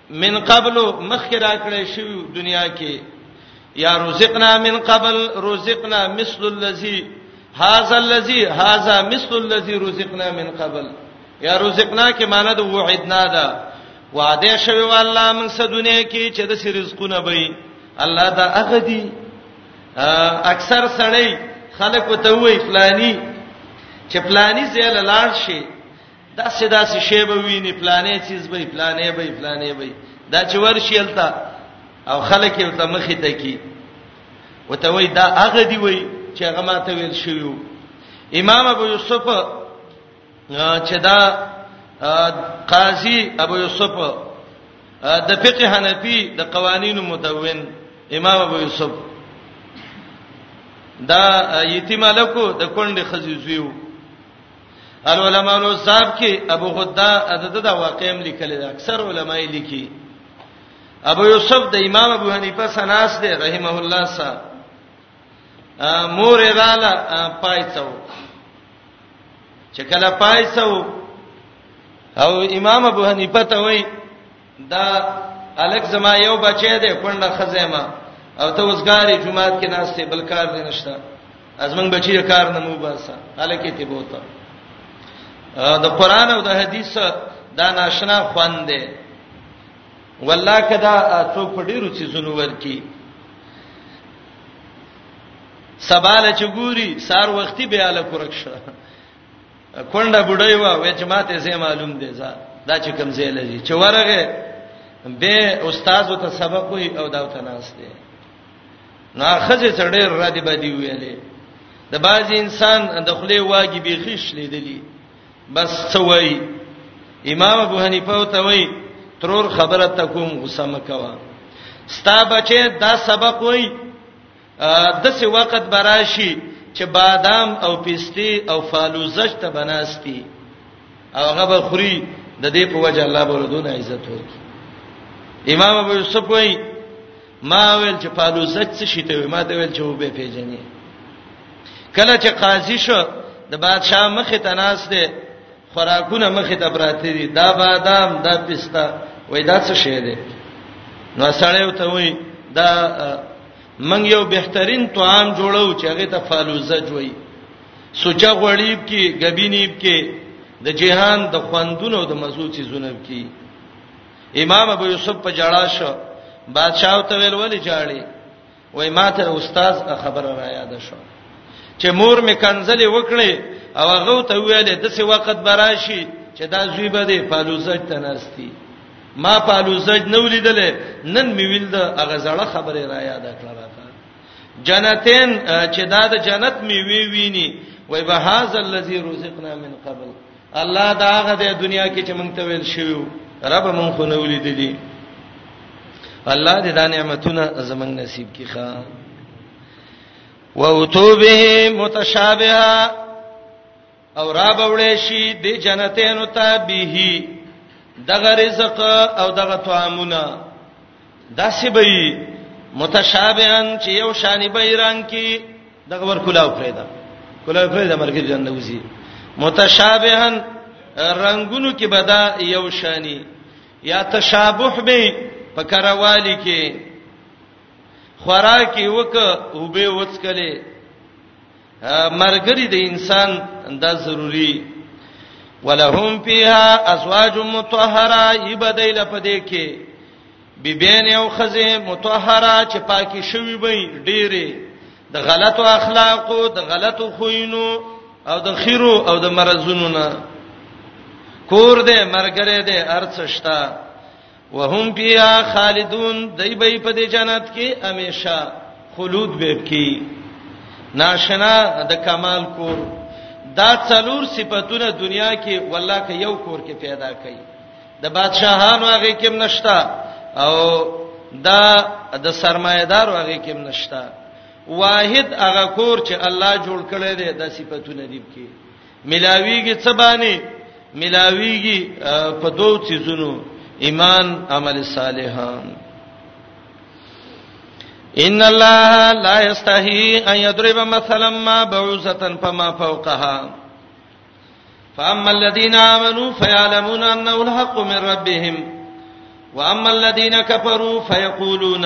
من قبل مخکې راکړې شو دنیا کې یا رزقنا من قبل رزقنا مثل الذي هاذا الذي هاذا مثل الذي رزقنا من قبل یا رزقنا کې معنی د وعدنا ده وعده شوی والله موږ سره دنیا کې چې د رزقونه به الله دا هغه دي اکثر سړی خلک وته وی فلانی چې فلانی زیل لاړ شي داسې داسې شی به ویني پلانې چیز به پلانې به پلانې به دا چې ورشي الته او خلک یې ته مخې ته کی وته وای دا هغه دی وای چې هغه ماته ویل شوی امام ابو یوسف چې دا قاضي ابو یوسف د فقه حنفي د قوانینو مدون امام ابو یوسف دا یتیم الکو د کونډې خزیزیو العلماء نو صاحب کې ابو غدا عدد دا واقعم لیکل دي اکثر علما یې لیکي ابو یوسف د امام ابو حنیفه سناس دی رحمه الله صاحب مور رااله پایڅو چې کله پایڅو او امام ابو حنیفه ته وایي دا الک زما یو بچی دی کونډه خزیمه او ته وسګاری جمعات کې ناشته بل کار دی نشته ازمن بچی کار نه مو باسه الکه ته بوته د قران او د حدیث دا ناشنا خوان دی والله کدا څوک په ډیرو چیزونو ورکی سباله چګوري سار وختي به اله کورک شه کونډه بډای و وې چې ماته زه معلوم دی ځا دا چې کوم ځای لري چې ورغه به استاد ته سبق وي او دا ته ناس دی نو خځه سړی را دی بدی ویلې د باز انسان د خله واګي به خښ لیدلی بس څوي امام ابو حنیفه او توي ترور خبره تکوم غسمه کوا ستا بچي دا سبق وای د څه وخت براشي چې بادام او پستی او فالوزج ته بناستی او هغه به خوري د دې په وجه الله به ردون عزت ورکړي امام ابو یوسف وای ما ویل چې فالوزج څه شي ته ما ته ویل چې وبې پیژنې کله چې قاضي شو د بادشاہ مخ ته ناس دی خوراکونه مخ ته براته دي دا بادام دا پستا وای دا څه شی دی نو سړیو ته وای دا من یو بهترین طعام جوړو چې هغه ته فالوزه جوړي سوچا غړیب کې غبینیب کې د جهان د خوندونو د مزو چې زونب کې امام ابو یوسف په جړا شو بادشاہ ته ویل ولې جاړي وای ماته استاد خبره را یاد شو چې مور می کنځلې وکړې او هغه ته ویلې د څه وخت براشي چې دا زوی به د فالوزه تنرستي ما په الوزج نو لیدل نن می ویل دا هغه زړه خبره را یاد کړه راته جنتین چې دا د جنت می وی ویني وای به هاذا الذی رزقنا من قبل الله دا هغه د دنیا کې چې مونږ ته ویل شوی رب مونږ خو نو لیدلی الله دې دا نعمتونه زمنګ نصیب کړي ښا ووتوبه متشابهه او را بوړې شي د جنتینو ته به دغه رزق او دغه طعامونه داسې به متشابهن چې یو شانی به ایران کې دغه ور کلاو پرېدا کلاو پرېدا مرګ جننه وزي متشابهن رنگونو کې بدا یو شانی یا تشابه به پکروالی کې خوراکي وک او به وڅکلې مرګري د انسان دا ضروری ولهم فیها ازواج مطهره یبدایله پدې کې بیبین او خزه مطهره چې پاکي شوی وي ډېری د غلطو اخلاقو د غلطو خوینو او د خیرو او د مرزونو نه کور دې مرګره دې ارڅشتا وهم فيها خالدون دای به په دې جنت کې همیشه خلود به کی ناشنا د کمال کور دا څلور صفاتونه دنیا کې والله کې یو کور کې پیدا کړي د بادشاهانو هغه کې نشتا او دا د سرمایدار هغه کې نشتا واحد هغه کور چې الله جوړ کړی دی د صفاتونه دی کې ملاویږي څه باندې ملاویږي په دوو چیزونو ایمان عمل صالحان ان الله لا يستحي ان يضرب مثلا ما بعوزه فما فوقها فاما الذين امنوا فيعلمون انه الحق من ربهم واما الذين كفروا فيقولون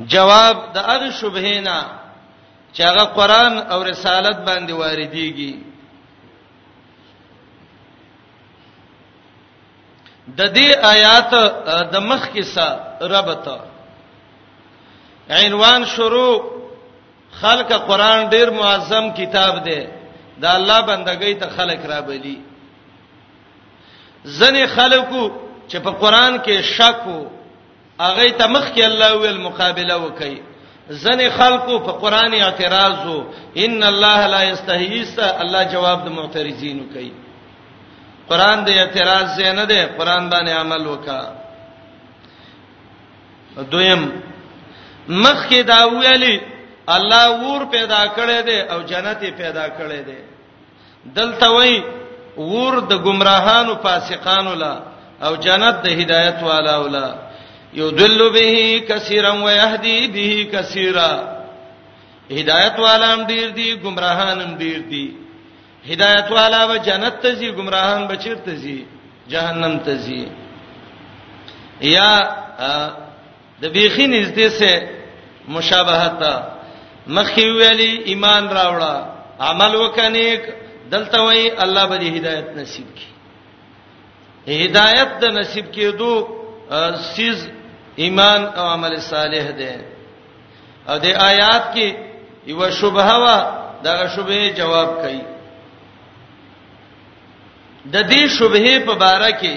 جواب د هغه شبهه نه چې هغه قران او رسالت باندې واردېږي د دې آیات د مخ کې سره ربط عنوان شروع خلق قران ډیر معظم کتاب دی دا الله بندګۍ ته خلق را بلی ځنې خلکو چې په قران کې شک وو هغه ته مخ کې الله ویل مقابله وکړي زنه خلکو په قران اعتراض وو ان الله لا یستحییس الله جواب د معترضینو کوي قران د اعتراض زه نه ده قران باندې عمل وکا دویم مخ کې دا ویلي الله ور پیدا کړی دی او جنت پیدا کړی دی دلته وای ور د گمراهانو فاسقانو لا او جنت د هدایت والا ولا یذل به کثیرا و یهدی به کثیرا هدایت والا هم ډیر دي گمراهان هم ډیر دي هدایت والا به جنت ته ځي گمراهان به چیرته ځي جهنم ته ځي یا د بیخی نږدې سه مشابهت مخکې ویلي ایمان راوړه عمل وکنیک دلته وای الله به دې هدایت نصیب کړي هدایت د نصیب کېدو سیز ایمان او عمل صالح دی او د آیات کې یو شبهه وا دا شبهه جواب کوي د دې شبهه په باره کې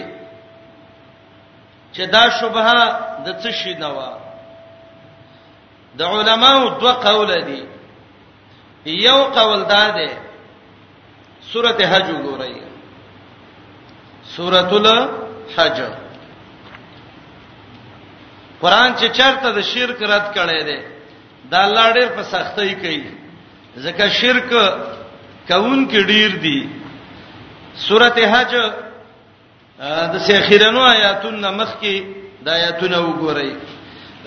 چې دا شبهه د څه شي نه و د علماو دوه قول دي یو قول دا دی سورته حج وګورئ سورته الحج قران چې چرته د شرک رد کړي دي دا الله ډېر په سختۍ کوي ځکه شرک کون کې ډیر دي سورته حج د سیخیرنو آیاتونو مخ کې د آیاتونو وګورئ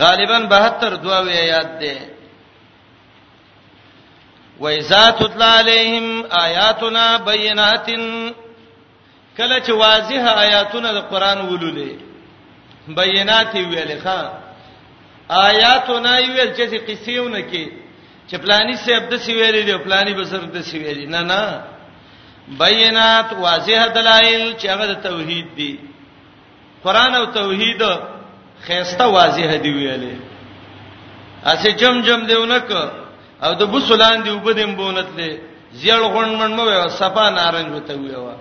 غالبا 72 دوا وی آیات ده وَإِذَا تُتْلَى عَلَيْهِمْ آيَاتُنَا بَيِّنَاتٍ کله چې واضح آیاتونه د قران ولولې بینات ویلې ښا آیاتونه ویل چې قصېونه کې چې پلاني صاحب د سی ویلې دی پلاني بزر د سی ویلې نه نه بینات واضح دلایل چې هغه د توحید دی قران او توحید خيسته واضح دی ویلې اسه جم جم دیونک او د بوسلان دی وبدیم بونتلې زیړ غون من مو صفا نارنج وته ویوا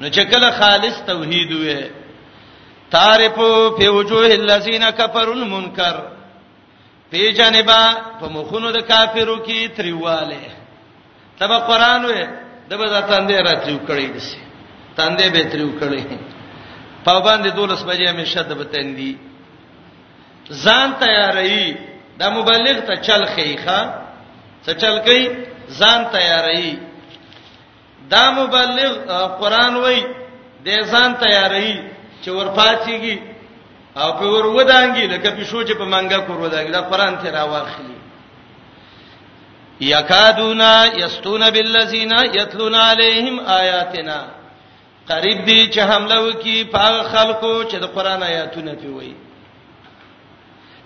نو چې کله خالص توحید وې تعرفو فی وجوه الذین کفروا المنکر په جانبا په مخونو د کافرو کې تریواله تبه قران وې د به تاندې راتلو کړی دي تاندې به تریو کړی په باندې دولس بجې همیشه د بتندي ځان تیارې د مبلغ ته چل خېخه څه چل کوي ځان تیارې دا مبلغ قران وای د ځان تیارې چې ورپاتېږي او په ور ودانګي لکه پښو چې په منګه کور ودانګي دا قران ته راوخلی یکادونا یستون بالذین یتلون علیهم آیاتنا قریب دی چې حمله وکي په خلکو چې د قران آیاتونه پیوي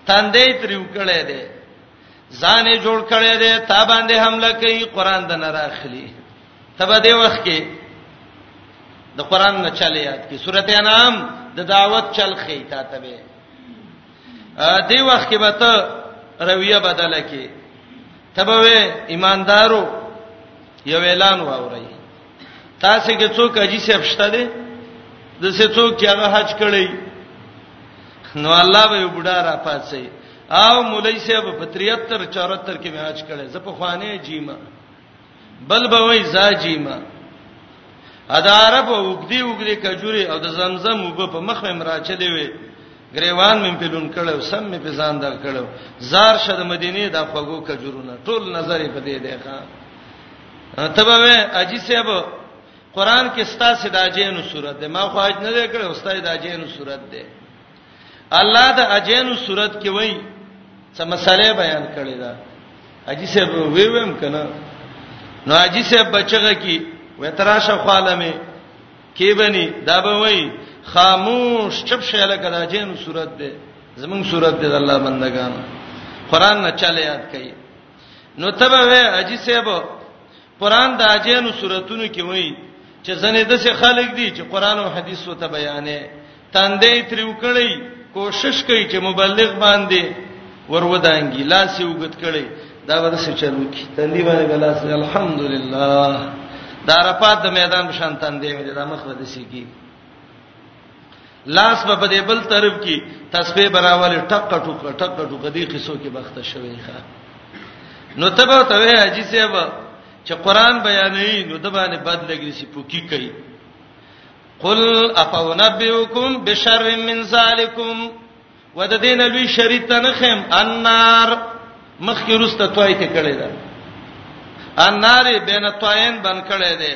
تاندې تریو کړه دې ځان یې جوړ کړی دی تا باندې حمله کوي قران د نه راخلی تبه دی وخت کې د قران نه چلی یاد کی سورته انعام د دعوت چل خې تا تبه دی وخت کې به ته رویه بدله کی تبه ایماندارو یو اعلان واوري تاسو کې څوک اجي صاحب شته دي د څه څوک چې هغه حج کړی نو الله به بډا را پاتسي او مولای صاحب په 73 74 کې حج کړی زه په خوانه جیما بل به وای زا جیما ادا عرب وګدي وګدي کجوري او د زمزم وب په مخ مې مراچلې وي غریوان مې په لون کړو سم مې په ځان دا کړو زار شد مدینه د خوګو کجورونه ټول نظر په دې دی ښا تبه وې اجي صاحب قران کې ستا سدا جینو صورت ده ما خو اج نه وکړ استاد دا جینو صورت ده الله د اجینو صورت کې وای څه مسالې بیان کړی دا اجي صاحب وی ویم کنه نو اجي صاحب بچغه کی وتراشه خاله می کی بنی دا به وای خاموش چپ شاله کړه جینو صورت ده زمون صورت ده الله بندگان قران نه چاله یاد کړي نو تبه وې اجي صاحب قران د اجینو سوراتونو کې وایي چې ځنې د څه خلک دي چې قران او حدیث وته بیانې تاندې تریو کړی کوشش کوي چې مبلغ باندې ورودانګي لاس یې وګت کړی دا ورسې چلو کی تندې باندې ګلاس الحمدلله دا رپات د میدان شان تندې مې د مخ ودی سیږي لاس په دې بل طرف کې تسبیح براول ټک ټک ټک ټک دې قصو کې بخت شوی ښا نو تبه ته وی حاجی صاحب چې قران بیانې نو د باندې بد لګی سی پوکی کوي قل افونبئکم بشر من ذالکم ود دین لوی شریط ته نه خیم النار مخکې روسته توای ته کړی دا النار بین توین بن کړی دی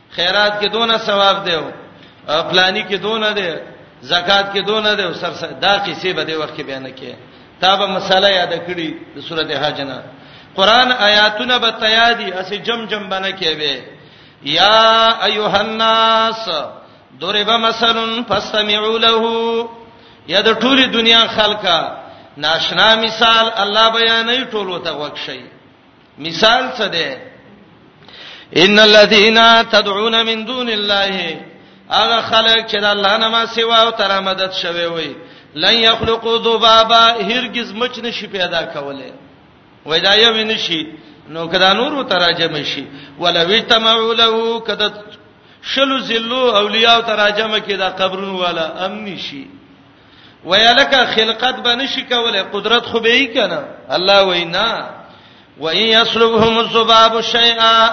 خیرات کې دونه ثواب دی پلانی کې دونه دی زکات کې دونه دی سر سر دا قصې به د وخت کې بیان کړي تا به مسله یاد کړی د سورته حج نه قران آیاتونه به تیادی اسې جم جم باندې کېوي یا ایها الناس ضرب مثل فاستمعوا له یا د ټولي دنیا خلکا ناشنا مثال الله بیانې ټول وته وښي مثال څه دی ان الذين تدعون من دون الله هغه خلک چې د الله نه ما سیوا او تر مدد شوي وي لن يخلقوا ذبابا هرگز مچ نشي پیدا کوله وای دا یو نشي نو کدا نور تراجم شي ولا وتمعوا له کدا شلو زلو اولیاء تراجم کې دا قبرونو والا امن شي ویلکه خلقت به نشي کولای قدرت خو به یې کنه الله وینا و ان یسلبهم الذباب شیئا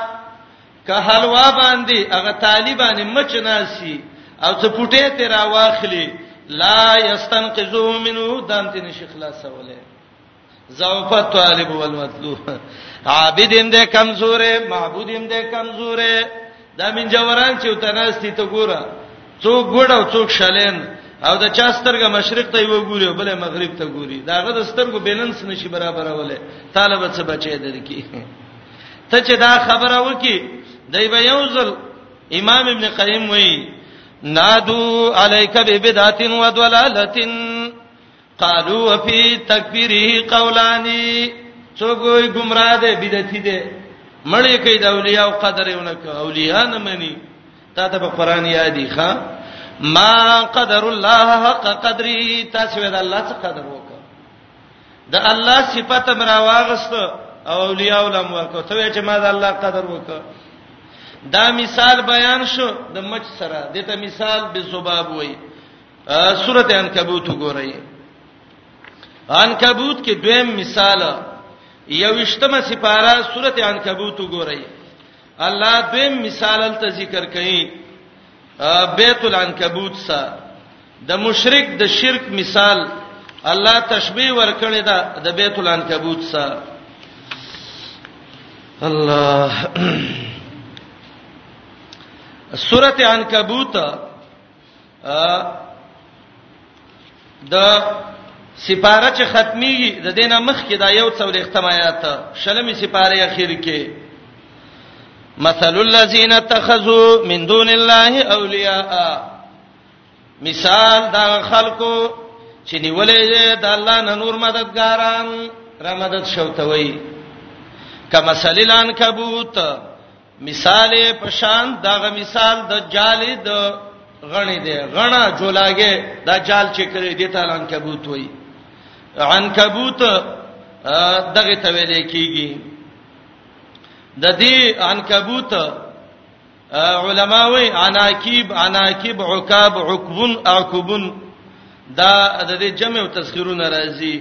که حلوا باندې هغه طالبان مچ ناسي او څه پټه ته را واخلي لا یستنقذو منو دانت نشي خلاصوله ضعف الطالب والمطلوب عابد هم ده کمزوره معبود هم ده کمزوره دا من جوران چې وتناستی ته ګوره څوک ګډ او څوک شلین او د چا سترګه مشرق ته یو ګوري او بل مغرب ته ګوري داغه د سترګو بیلانس نشي برابرولې طالب څه بچي درکې ته چې دا خبره وکي دای به یو ځل امام ابن قیم وایي نادو علیک ببدعت و ضلالت قالو وفي تکبیره قولانی څوک وي گمراه دي بدعتي دي مړی کوي د اولیاء او قدر یې ونک اولیاء نه مني تا ته په قران یادی ښا ما قدر الله حق قدري تاسو د الله څخه قدر وکړه د الله صفات مرا واغست او اولیاء علم ورکو ته چې ما د الله قدر وکړه دا مثال بیان شو د مچ سره دته مثال به زباب وای سورته عنکبوت وګورئ عنکبوت کې دویم مثال یوشتمه سپاره سورته عنکبوت وګورئ الله دویم مثال ته ذکر کړي بیت العنکبوت سره د مشرک د شرک مثال الله تشبیه ورکړی دا د بیت العنکبوت سره الله سورته عنکبوت د سپاره چې ختميږي د دینه مخ کې دا یو څو اختمایات شلمې سپاره اخر کې مثل الذين اتخذوا من دون الله اولیاء مثال دا خلکو چې نیولې د الله نه نور مددګاران را مدد شوتوي کما سلیلان کبوت مثال په شان دغه مثال د جال د غنی دی غنا جولاګه دا جال چې کړی دی ته عنکبوت وای عنکبوت دغه ته ویل کیږي د دې عنکبوت علما وی عناکیب عناکیب عکاب عکبن عکبن دا د دې جمع او تذکرونه راځي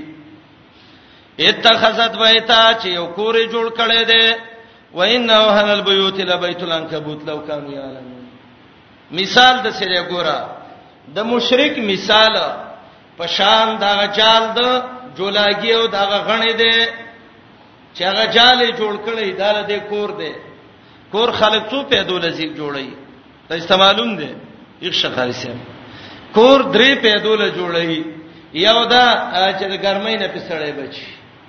اتخذت بیتا چې یو کور جوړ کړي دي وان اوهن البيوت لبيت العنكبوت لو كانوا يعلمون مثال د سره ګورا د مشرک مثال په شان دا جال د جولاګي او دا غنې دی چې هغه جال جوړ کړي دا د کور دی کور خلک څو پیدو لذیک جوړي ته استعمالوم دی یک شخاري سم کور درې پیدو له جوړي یو دا چې د ګرمۍ نه پسړې بچي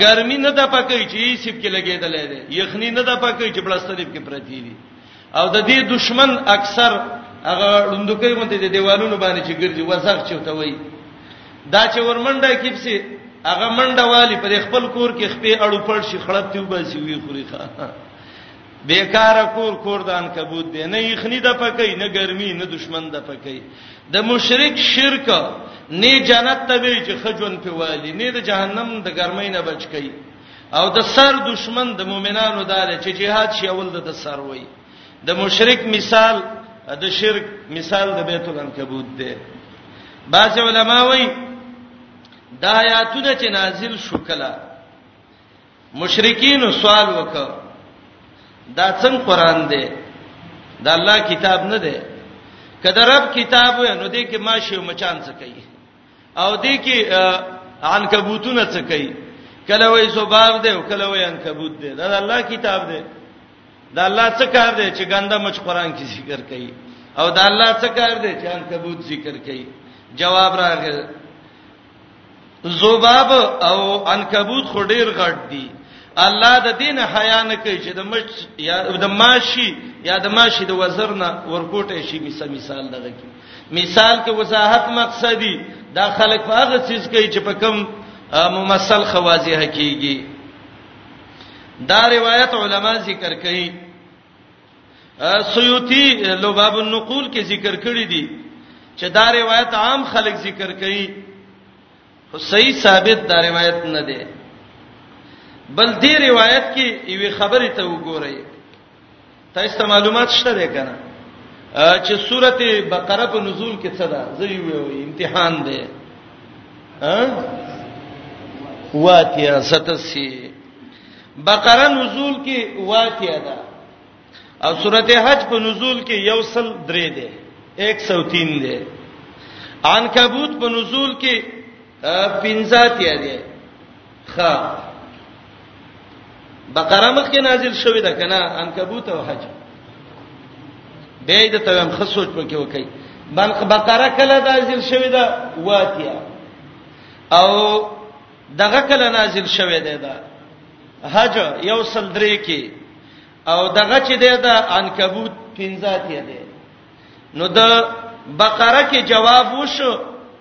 ګرمي نه د پکې چې سیب کې لګېدلې ده یخني نه د پکې چې بلستریب کې پرتی دي او د دې دشمن اکثر هغه لوندکې مونته د دیوالونو باندې چې ګرځي وزغ چوته وای دا چې ورمنډه کیپسي هغه منډه والی پر خپل کور کې خپې اړو پړ شي خړپ تی وباسي وی خوري ښا بیکاره کور کور د انکبوت دی نه یخنی د پکې نه ګرمي نه دشمن د پکې د مشرک شرک نه جنت ته وی چې خجون په والی نه د جهنم د ګرمۍ نه بچ کی او د سر دشمن د مؤمنانو داله چې jihad شي اول د سر وای د مشرک مثال د شرک مثال د بیت العنکبوت دی بعض علما وایي دا آیاتونه چې نازل شو کله مشرکین سوال وکړه دا څنګه قران دی دا الله کتاب نه دی کله رب کتاب وې نو دې کې ماشي مچان څه کوي او دې کې عنکبوتونه څه کوي کله وې زباب دی او کله وې عنکبوت دی دا الله کتاب دی دا الله څه کار دی چې ګنده مچ قران کې ذکر کوي او دا الله څه کار دی چې عنکبوت ذکر کوي جواب راغی زوباب او عنکبوت خو ډیر غټ دي الله د دین حیا نه کوي چې د مش یا د ماشي یا د ماشي د وزر نه ورکوټه شي مثال مثال دغه کی مثال کې وضاحت مقصدی دا خلک په هغه چیز کوي چې په کم ممثل خوازی حقيقي دا روایت علما ذکر کوي سیوطی لباب النقول کې ذکر کړی دی چې دا روایت عام خلک ذکر کوي خو صحیح ثابت دا روایت نه دی بل دې روایت کې یوې خبرې ته وګورئ تاسو ته معلومات شته ده کنه چې سورته بقره په نزول کې څه ده زه یو امتحان دی ها واتیا ستسی بقره نزول کې واتیا ده او سورته حج په نزول کې یو سل درې ده 103 ده عنکبوت په نزول کې 50 تیا ده خا بقره مخ کې نازل شوې ده کنه عنکبوت او حج به دې ته هم خصوص پکې وکړي بقره کله نازل شوې ده واتیا او دغه کله نازل شوه دی دا حج یو سل درې کې او دغه چې دی دا عنکبوت 15 ته دی نو د بقره کې جواب وشو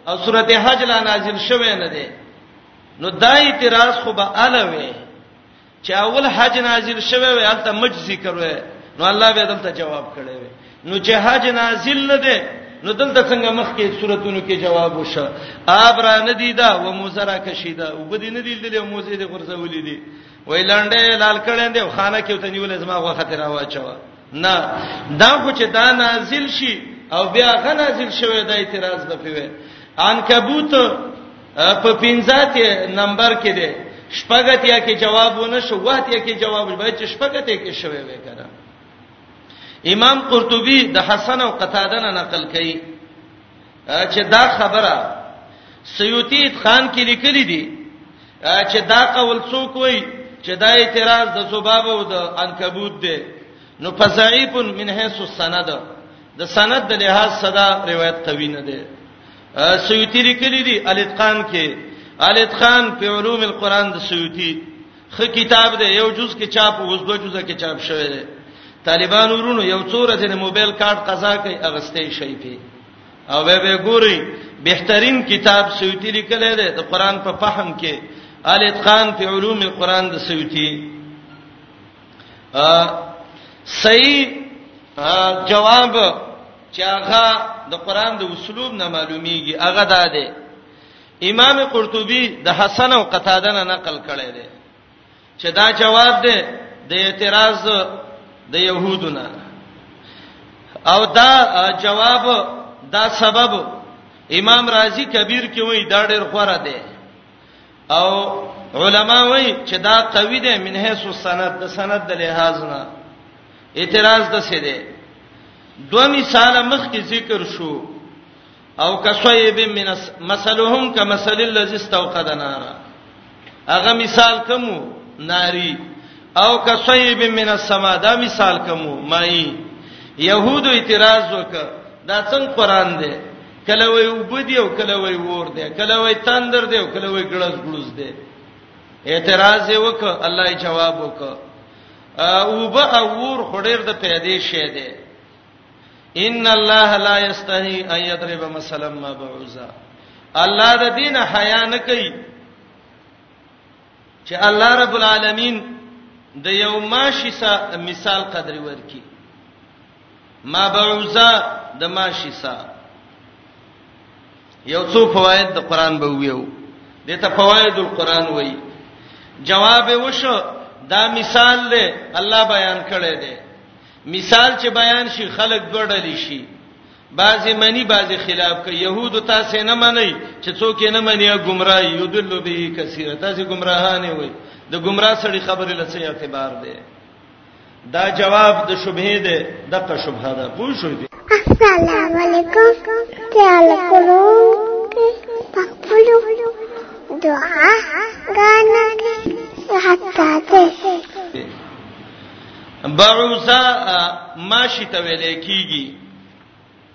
او سورته حج لا نازل شوه نه دی نو دا اعتراض خو به الوي چې اول حج نازل شوه وي الته مج ذکر وي نو الله به دلته جواب کړي وي نو چې حج نازل نه ده نو دلته څنګه مخکې صورتونو کې جواب وشه آب را ندی دا و موزرا کشیدا وبدی ندی دلې موزې د غرزولې دي وای لاندې لال کړي دي خانه کې ته نیول زما غو خطر واچو نه دا خو چې دا نازل شي او بیا غنازل شوی د اعتراض نه پیوي عنکبوت په 15 نمبر کې دی شپږت یا کې جواب ونه شو وخت یا کې جواب به چې شپږت یا کې شوی وې کړه امام قرطبي د حسن او قتاده نه نقل کړي چې دا خبره سیوطی خان کې لیکلي دي چې دا قول څوک وایي چې دا اعتراض د زباب او د عنکبوت دی نو فضعیف من حیث السند د سند د لحاظ صدا روایت قوی نه دی سیوطی لیکلی دی الاتقان کې الاتقان په علوم القرآن د سیوطی خ کتاب دی یو جز کې چاپ اوس دوه جزء کې چاپ شوی دی طالبان ورونو یو څو ورځې نه موبایل کارت قضا کوي اغستې شي په او به به ګوري بهترین کتاب سیوتی لیکل دی د قران په فهم کې ال اتقان فی علوم القران د سیوتی صحیح جواب چې هغه د قران د اسلوب نه معلومیږي هغه دا دی امام قرطبي د حسن او قتاده نه نقل کړی دی چې دا جواب دی د اعتراض د يهودونه او دا جواب دا سبب امام رازی کبیر کې وایي دا ډېر خوره دی او علما وایي چې دا قوی دی من حيث سند د سند د لحاظ نه اعتراض د څه دی دوه مثال مخکې ذکر شو او کصیب من مثلهم کمثل الذي استوقد نارا هغه مثال کومو ناری او کصیب من السما دا مثال کومو مای يهودو اعتراض وکړه دا څنګه قران دی کله وای وبدی او کله وای ور دی کله وای تندر دی او کله وای ګړز ګړز دی اعتراض وک الله جواب وک او به اور خډیر د پیدې شه دی ان الله لا یستحی ان یضرب مثلا ما بعوزا الله د دین حیا نه کوي چې الله رب العالمین د یو ماشي مثال قدر ورکی ما بعوزا د ماشي سا یو څو فواید د قران به ویو دته فواید القران وای جواب وشو دا مثال دی الله بیان کړی دی مثال چې بیان شي خلک ګډل شي بعضی منی بعضی خلاف کوي يهود تاسو نه منئ چې څوک نه مني ګمراه یودل به کثیر تاسو ګمراهانه وي د ګمراه سړي خبره لڅې اعتبار دی دا جواب د شبهه ده دغه شبهه ده پوه شو دي السلام علیکم تعال کولو پخپلو دعا غانا حتا ته بعوسا ماشي ته ویل کیږي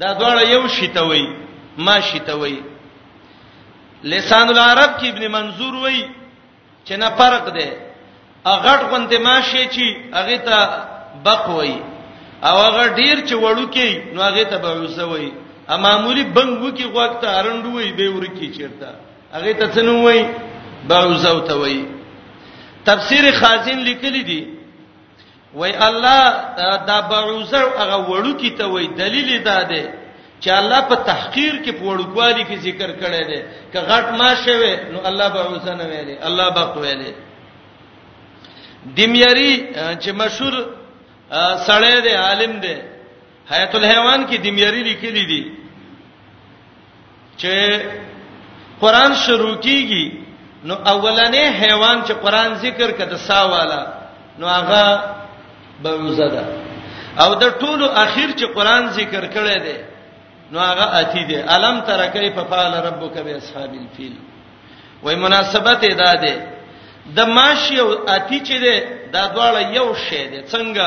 دا دواړه یو شی ته وای ما شی ته وای لسان العرب کې ابن منظور وای چې نه فرق دی اغټ غونته ما شی چې هغه ته بق وای او هغه ډیر چې وړو کې نو هغه ته بعوزه وای ا معمولی بنګ وکی غوږ ته ارندو وای به ورکی چیرته هغه ته څنو وای بعوزه ته وای تفسیر خازن لیکلی دی وای الله دا بعوزه هغه وړو کی ته وای دلیل دا دی چې الله په تحقیر کې په وړوکوالي کې ذکر کړی دی که غټ ما شوه نو الله بعوزه نه ویلي الله بق ویلي دیمیری چې مشهور سړی دی عالم دی حیات الحیوان کې د میری لیکلي دي چې قران شروع کیږي نو اولنې حیوان چې قران ذکر کده ساواله نو هغه بوزه ده او د ټولو اخیر چې قران ذکر کړي دي نو هغه اتی دي الم ترکه په فعل ربک به اصحاب الفیل وای مناسبت ادا ده د ماشی او اتی چې ده دا دواړه یو شی دي څنګه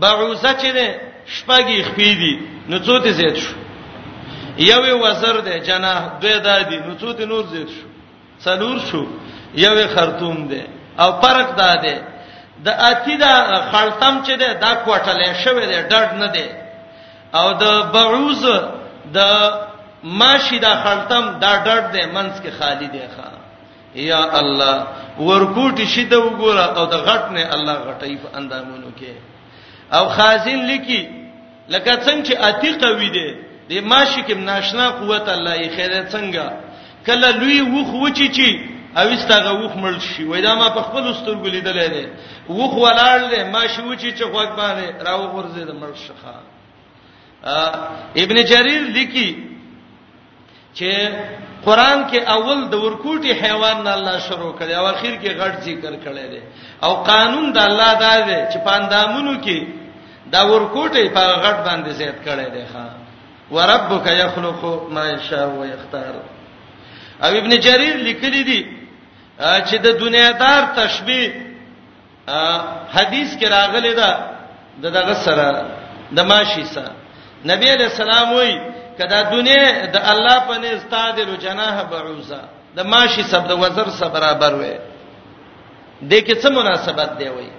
بعوزه چې ده شپږی خپې دي نو څو ته زیات شو یوې وزر ده جناح دوی دادی نو څو ته نور زیات شو څلور شو یوې خرطوم ده او فرق دا ده د اتی دا خړتم چې ده دا کوټلې شوې ده ډډ نه ده او د بعوز د ماشی دا خړتم دا ډډ ده منس کې خالی ده ښا یا الله ورکوټی شي د وګوره او د غټ نه الله غټي په اندامونو کې او خازن لکی لکه څنګه چې اتی قوی دی د ماشی کې ناشنا قوت الله یې خیره څنګه کله لوی وخ وچی چی او استغه وخ مړ شي وای دا ما په خپل سترګو لیدلې ده وخ ولاړ دی ماشی وچی چې خوګ باندې راو غورځي د مړ شخه ابن جرير لکی چې قران کې اول د ورکوټي حیوان نه الله شروع کړي او اخر کې غټ ذکر کړي دي او قانون د الله دا دی چې پاندامونو کې دا ورکوټي په غټ باندې زیات کړي دي ها وربک یخلق ما یشاء و یختار او ابن جریر لیکلی دی چې د دنیادار تشبیه حدیث کې راغلی دا د دغه سره د ماشي سره نبی علیہ السلام وی کدا دنیا د الله په نس تادر جناح بعوزا د ماشي سب د وزر سره برابر وي د کې څه مناسبت دی وی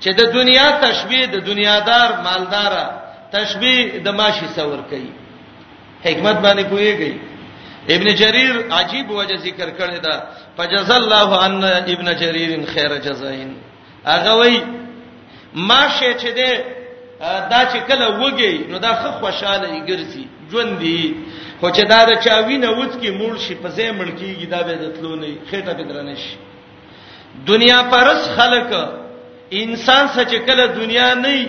چې د دنیا تشبیه د دنیادار مالدار تشبیه د ماشي سره ور کوي حکمت باندې پويږي ابن جرير عجيب وجه ذکر کړی دا فجز الله ان ابن جرير خير جزاين هغه وای ما شې چې ده دا چې کله وږي نو دا خو خوشاله یې ګرځي ژوند دی خو چې دا د چا وینه وڅ کې مول شي په ځای مړ کیږي دا به د تلو نه خېټه به درنه شي دنیا پرس خلک انسان سچ کله دنیا نه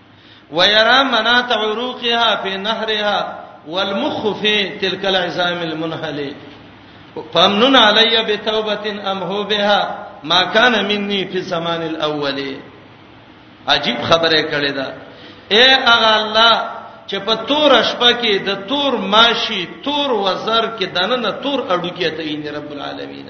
ويرى منات عروقها في نهرها والمخ في تلك العظام المنهله فامنن علي بتوبه امهو بها ما كان مني في الزمان الاول عجیب خبره کړې ده اے اغه الله چې په تور شپه کې د تور ماشي تور وزر کې دنه تور اډو کې ته یې رب العالمین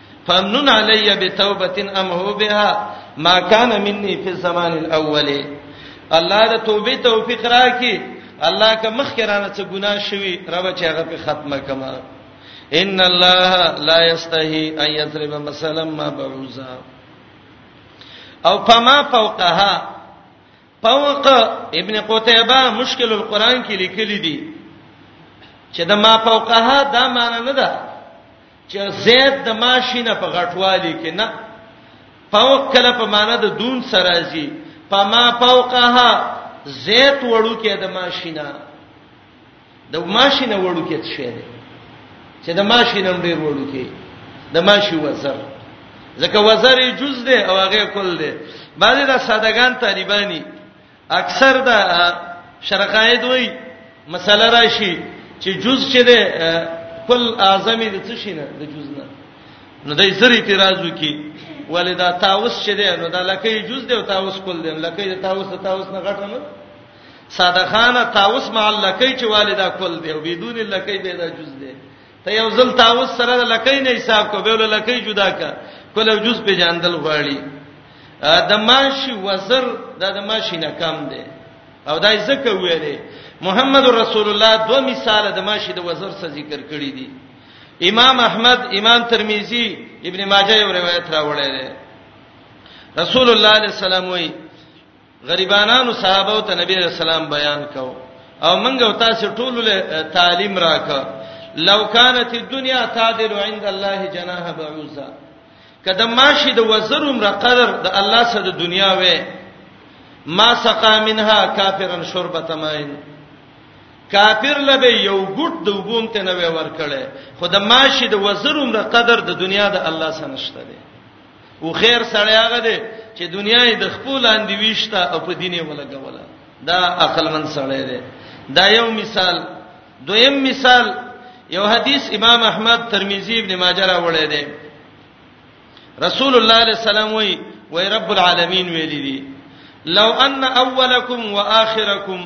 فمنون علی بتوبه ام هو بها ما کان مني فی الزمان الاول الله د توبې توفیق راکړي الله که مخکرانه څه ګناه شوي رب چې هغه په ختمه کما ان الله لا یستحی ان یضرب مثلا ما بعوزا او فما فوقها فوق ابن قتيبه مشکل القرآن کې لیکلي دي چې د ما فوقها دا معنی نه ده چې زید د ماشینه په غټوالي کې نه فوق کله په معنا د دون سره راځي پما فوقها زید وړو کې د ماشینه د ماشینه وړو کې څه شي چې د ماشینه ډیر وړو کې د ماشي وزر ځکه وزر جز ده او هغه کل ده بعضی دا سادهګان طالبانی اکثر دا شرقاید وای مسله راشي چې جز چې ده کل اعظم د څه شي نه د جز نه نو دای زری اعتراض وکي ولدا تاوس چې ده نو دا لکه جز ده او تاوس کل ده لکه د تاوس د تاوس نه غټه نه ساده خانه تاوس معلقه چې والدا کل ده او بدون لکه به دا جز ده ته یو ځل تاوس سره لکې نه حساب کو به ول لکې جدا کا کله جز په جاندل غواړي د ماشي وزر د د ماشي نه کم دی او دای زکه ویلې محمد رسول الله دوه مثال د ماشي د وزر سره ذکر کړی دي امام احمد امام ترمذی ابن ماجه یو روایت راوړی دی رسول الله صلی الله علیه وسلم وی غریبانو صحابه او ته نبی رسول الله بیان کو او منګو تاسو ټول له تعلیم راک لو کانت الدنیا تعدل عند الله جناح بعوزه کده ماشي د وزروم را قدر د الله سره د دنیا وې ما سقا منها کافرن شربت ماین کافر لبه یو ګټ د وګوم ته نه ور کړي خو د ماشي د وزروم را قدر د دنیا د الله سره نشته دی او خیر سره هغه دی چې دنیا یې د خپل لاندې ویشته او په دینه ولګوله دا عقل من سره دی دا یو مثال دویم مثال یو حدیث امام احمد ترمذی ابن ماجه راوړی دی رسول الله علیه السلام وی وی رب العالمین ویلی دی لو ان اولکم واخرکم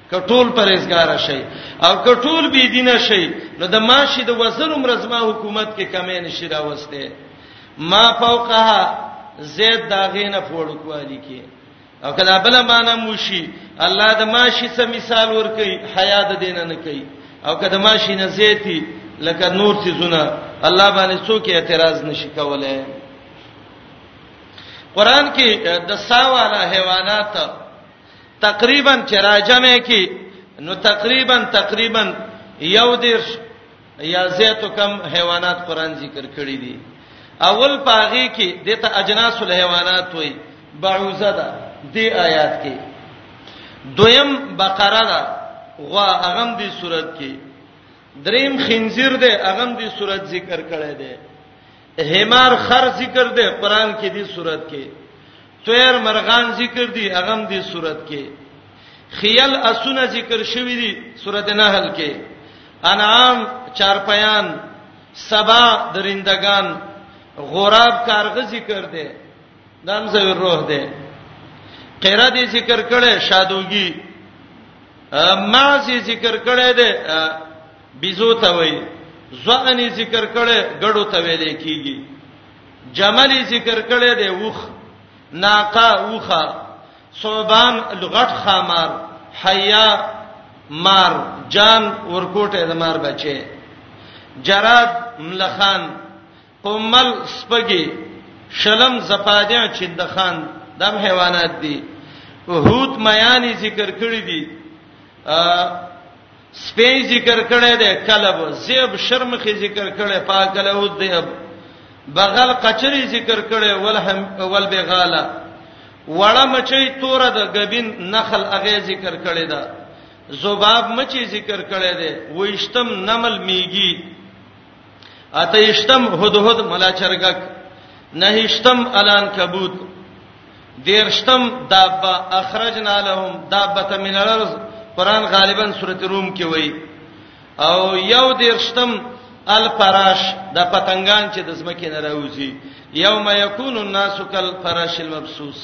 کټول پرېزګار شي او کټول بی دین شي نو د ماشي د وزن مرزما حکومت کې کمې نشي راوسته ما فوقها زید داغینه فوړکوالی کې او کله بل معنا موشي الله د ماشي څخه مثال ورکي حیا د دین نه کوي او کله ماشي نه زیتی لکه نور څه زونه الله باندې څوک اعتراض نشي کولای قران کې د ساواله حیوانات تقریبا چې راجمه کی نو تقریبا تقریبا یو دیرش یا زیاتو کم حیوانات قران ذکر کړی دي اول پاغي کې دته اجناس الحیوانات وای بعوزه ده دی آیات کې دویم بقره ده غوا اغم دی صورت کې دریم خنزیر ده اغم دی صورت ذکر کړی دی حمار خر ذکر دی قران کې دی صورت کې طير مرغان ذکر دی هغه هم دی صورت کې خیل اسونه ذکر شوی دی سورته نحل کې انعام چارپیان سبا درندگان غراب کارغه ذکر دی دام زوی روح دی قیرا دی ذکر کړي شادوګي ما سي ذکر کړي دی بیزو ته وای ځواني ذکر کړي ګړو ته ویل کیږي جملی ذکر کړي دی وخ ناقه وخه صوبان لغټ خامار حیا مار جان ورکوټه د مار بچي جراد ملخان قمل سپګي شلم زپادیا چندخان دم حیوانات دي حوت میانی ذکر کړی دي سپی ذکر کړی دی کلب زیب شرمخي ذکر کړی پاکله او دیب بغل قچری ذکر کړی ولهم ول بغاله وړه مچي تور د غبین نخل اغه ذکر کړی دا زباب مچي ذکر کړی دی وښتم نمل میږي اتهشتم هدهد ملاچرګک نهشتم الان کبوت دیرشتم دابه اخرجنا لهم دابه من الارض قران غالبا سورته روم کې وایي او یو دیرشتم الفراش د پتنګان چې د زمکه نه راوځي یوم یکون الناس کل فراش المبسوس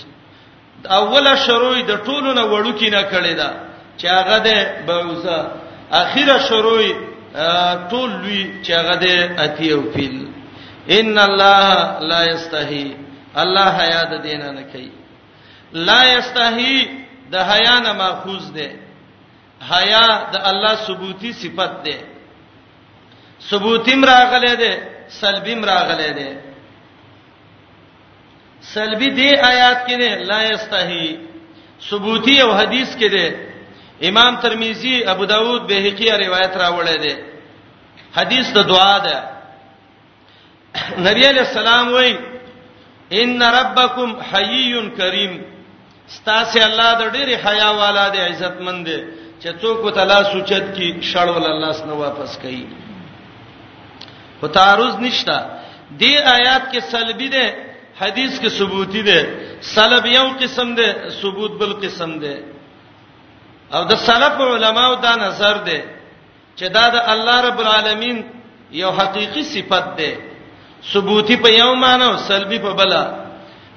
د اوله شروع د ټولو نه وړو کې نه کړی دا چې هغه ده بعوزه اخیره شروع ټول لوی چې هغه ده اتیو فیل ان الله لا یستحی الله حیا د دین نه کوي لا یستحی د حیا نه ماخوذ ده حیا د الله ثبوتی صفت ده ثبوتی مراغله ده سلبی مراغله ده سلبی دی آیات کې نه لا یستحی ثبوتی او حدیث کې ده امام ترمذی ابو داود بهقی روایت راوړی دی حدیث د دعا ده نبی علیہ السلام وای ان ربکم حیی کریم ستاسو الله د ډېری حیا والا دی عزتمند دی چې څوک ته لا سوچت کی شړول الله سن واپس کوي خو تعارض نشتا دی آیات کې سلبی ده حدیث کې ثبوتی ده سلب یو قسم ده ثبوت بل قسم ده او د سلف علماو دا نظر ده چې دا د الله رب العالمین یو حقيقي صفت ده ثبوتی په یو معنی او سلبي په بل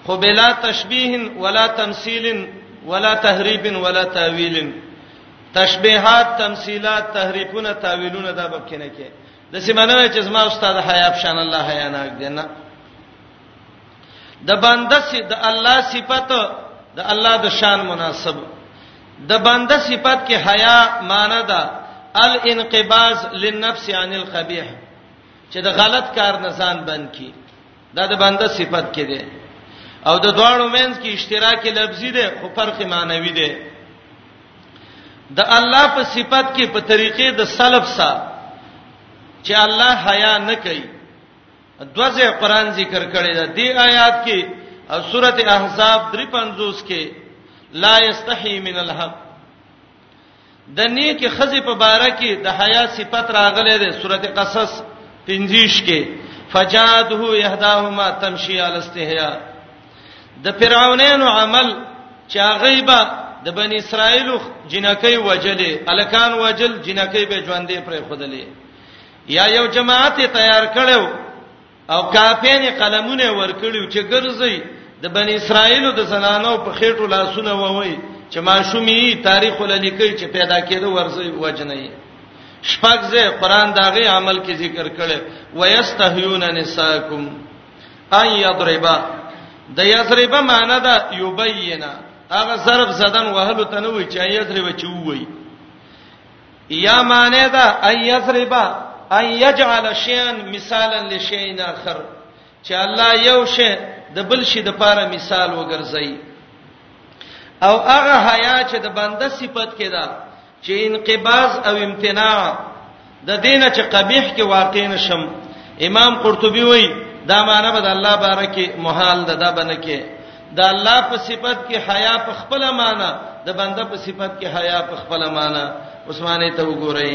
خو بلا تشبیه ولا تمثيل ولا تحریف ولا تاویل تشبيهات تمثيلات تحریفونه تاویلونه دا به کینه کې د سیمانه چې زما استاد حیاب شان الله حیا ناک دینه د بنده سي د الله صفت د الله د شان مناسب د بنده صفت کې حیا معنی ده الانقباز للنفس عن القبيح چې د غلط کار نه ځان بند کی دا د بنده صفت کې ده او د دواړو مینس کې اشتراکي لفظي ده خو فرق معنوي ده د الله په صفت کې په طریقې د سلف سره چې الله حیا نه کوي دوځه قران ذکر کړی دا دی آیات کې او سورته احزاب 350 کې لا یستحی من الحق د نیک خزې په باره کې د حیا صفت راغلې ده سورته قصص 50 کې فجاده یهداهما تمشي علی استحیا د فرعونانو عمل چې غیبه د بنی اسرائیل جنکې وجلې الکان وجل جنکې به ژوندې پرې خودلې یا یو جماعت تیار کړو او کاپین قلمونه ورکړیو چې ګرځي د بنی اسرائیل د زنانو په خېټو لاسونه ووي چې ماشومی تاریخ وللیکي چې پیدا کېده ورځي وجنې شپږ ځې قران داغه عمل کې ذکر کړي ويستحيون نساکم ان یضربا د یضربا معنی دا یبینا هغه ضرب زدن وهلو تنوي چې یضرب چوي یا معنی دا ان یضربا ان یجعل شیئا مثالا لشیئن اخر چې الله یو شی د بل شی د پاره مثال وګرځي او هغه حیا چې د بنده صفت کې ده چې انقباز او امتناع د دینه چې قبیح کې واقع نشم امام قرطبي وایي دا معنی به د الله بارکه محال ده دا بنه کې د الله په صفت کې حیا په خپل معنا د بنده په صفت کې حیا په خپل معنا عثمانه ته وګورئ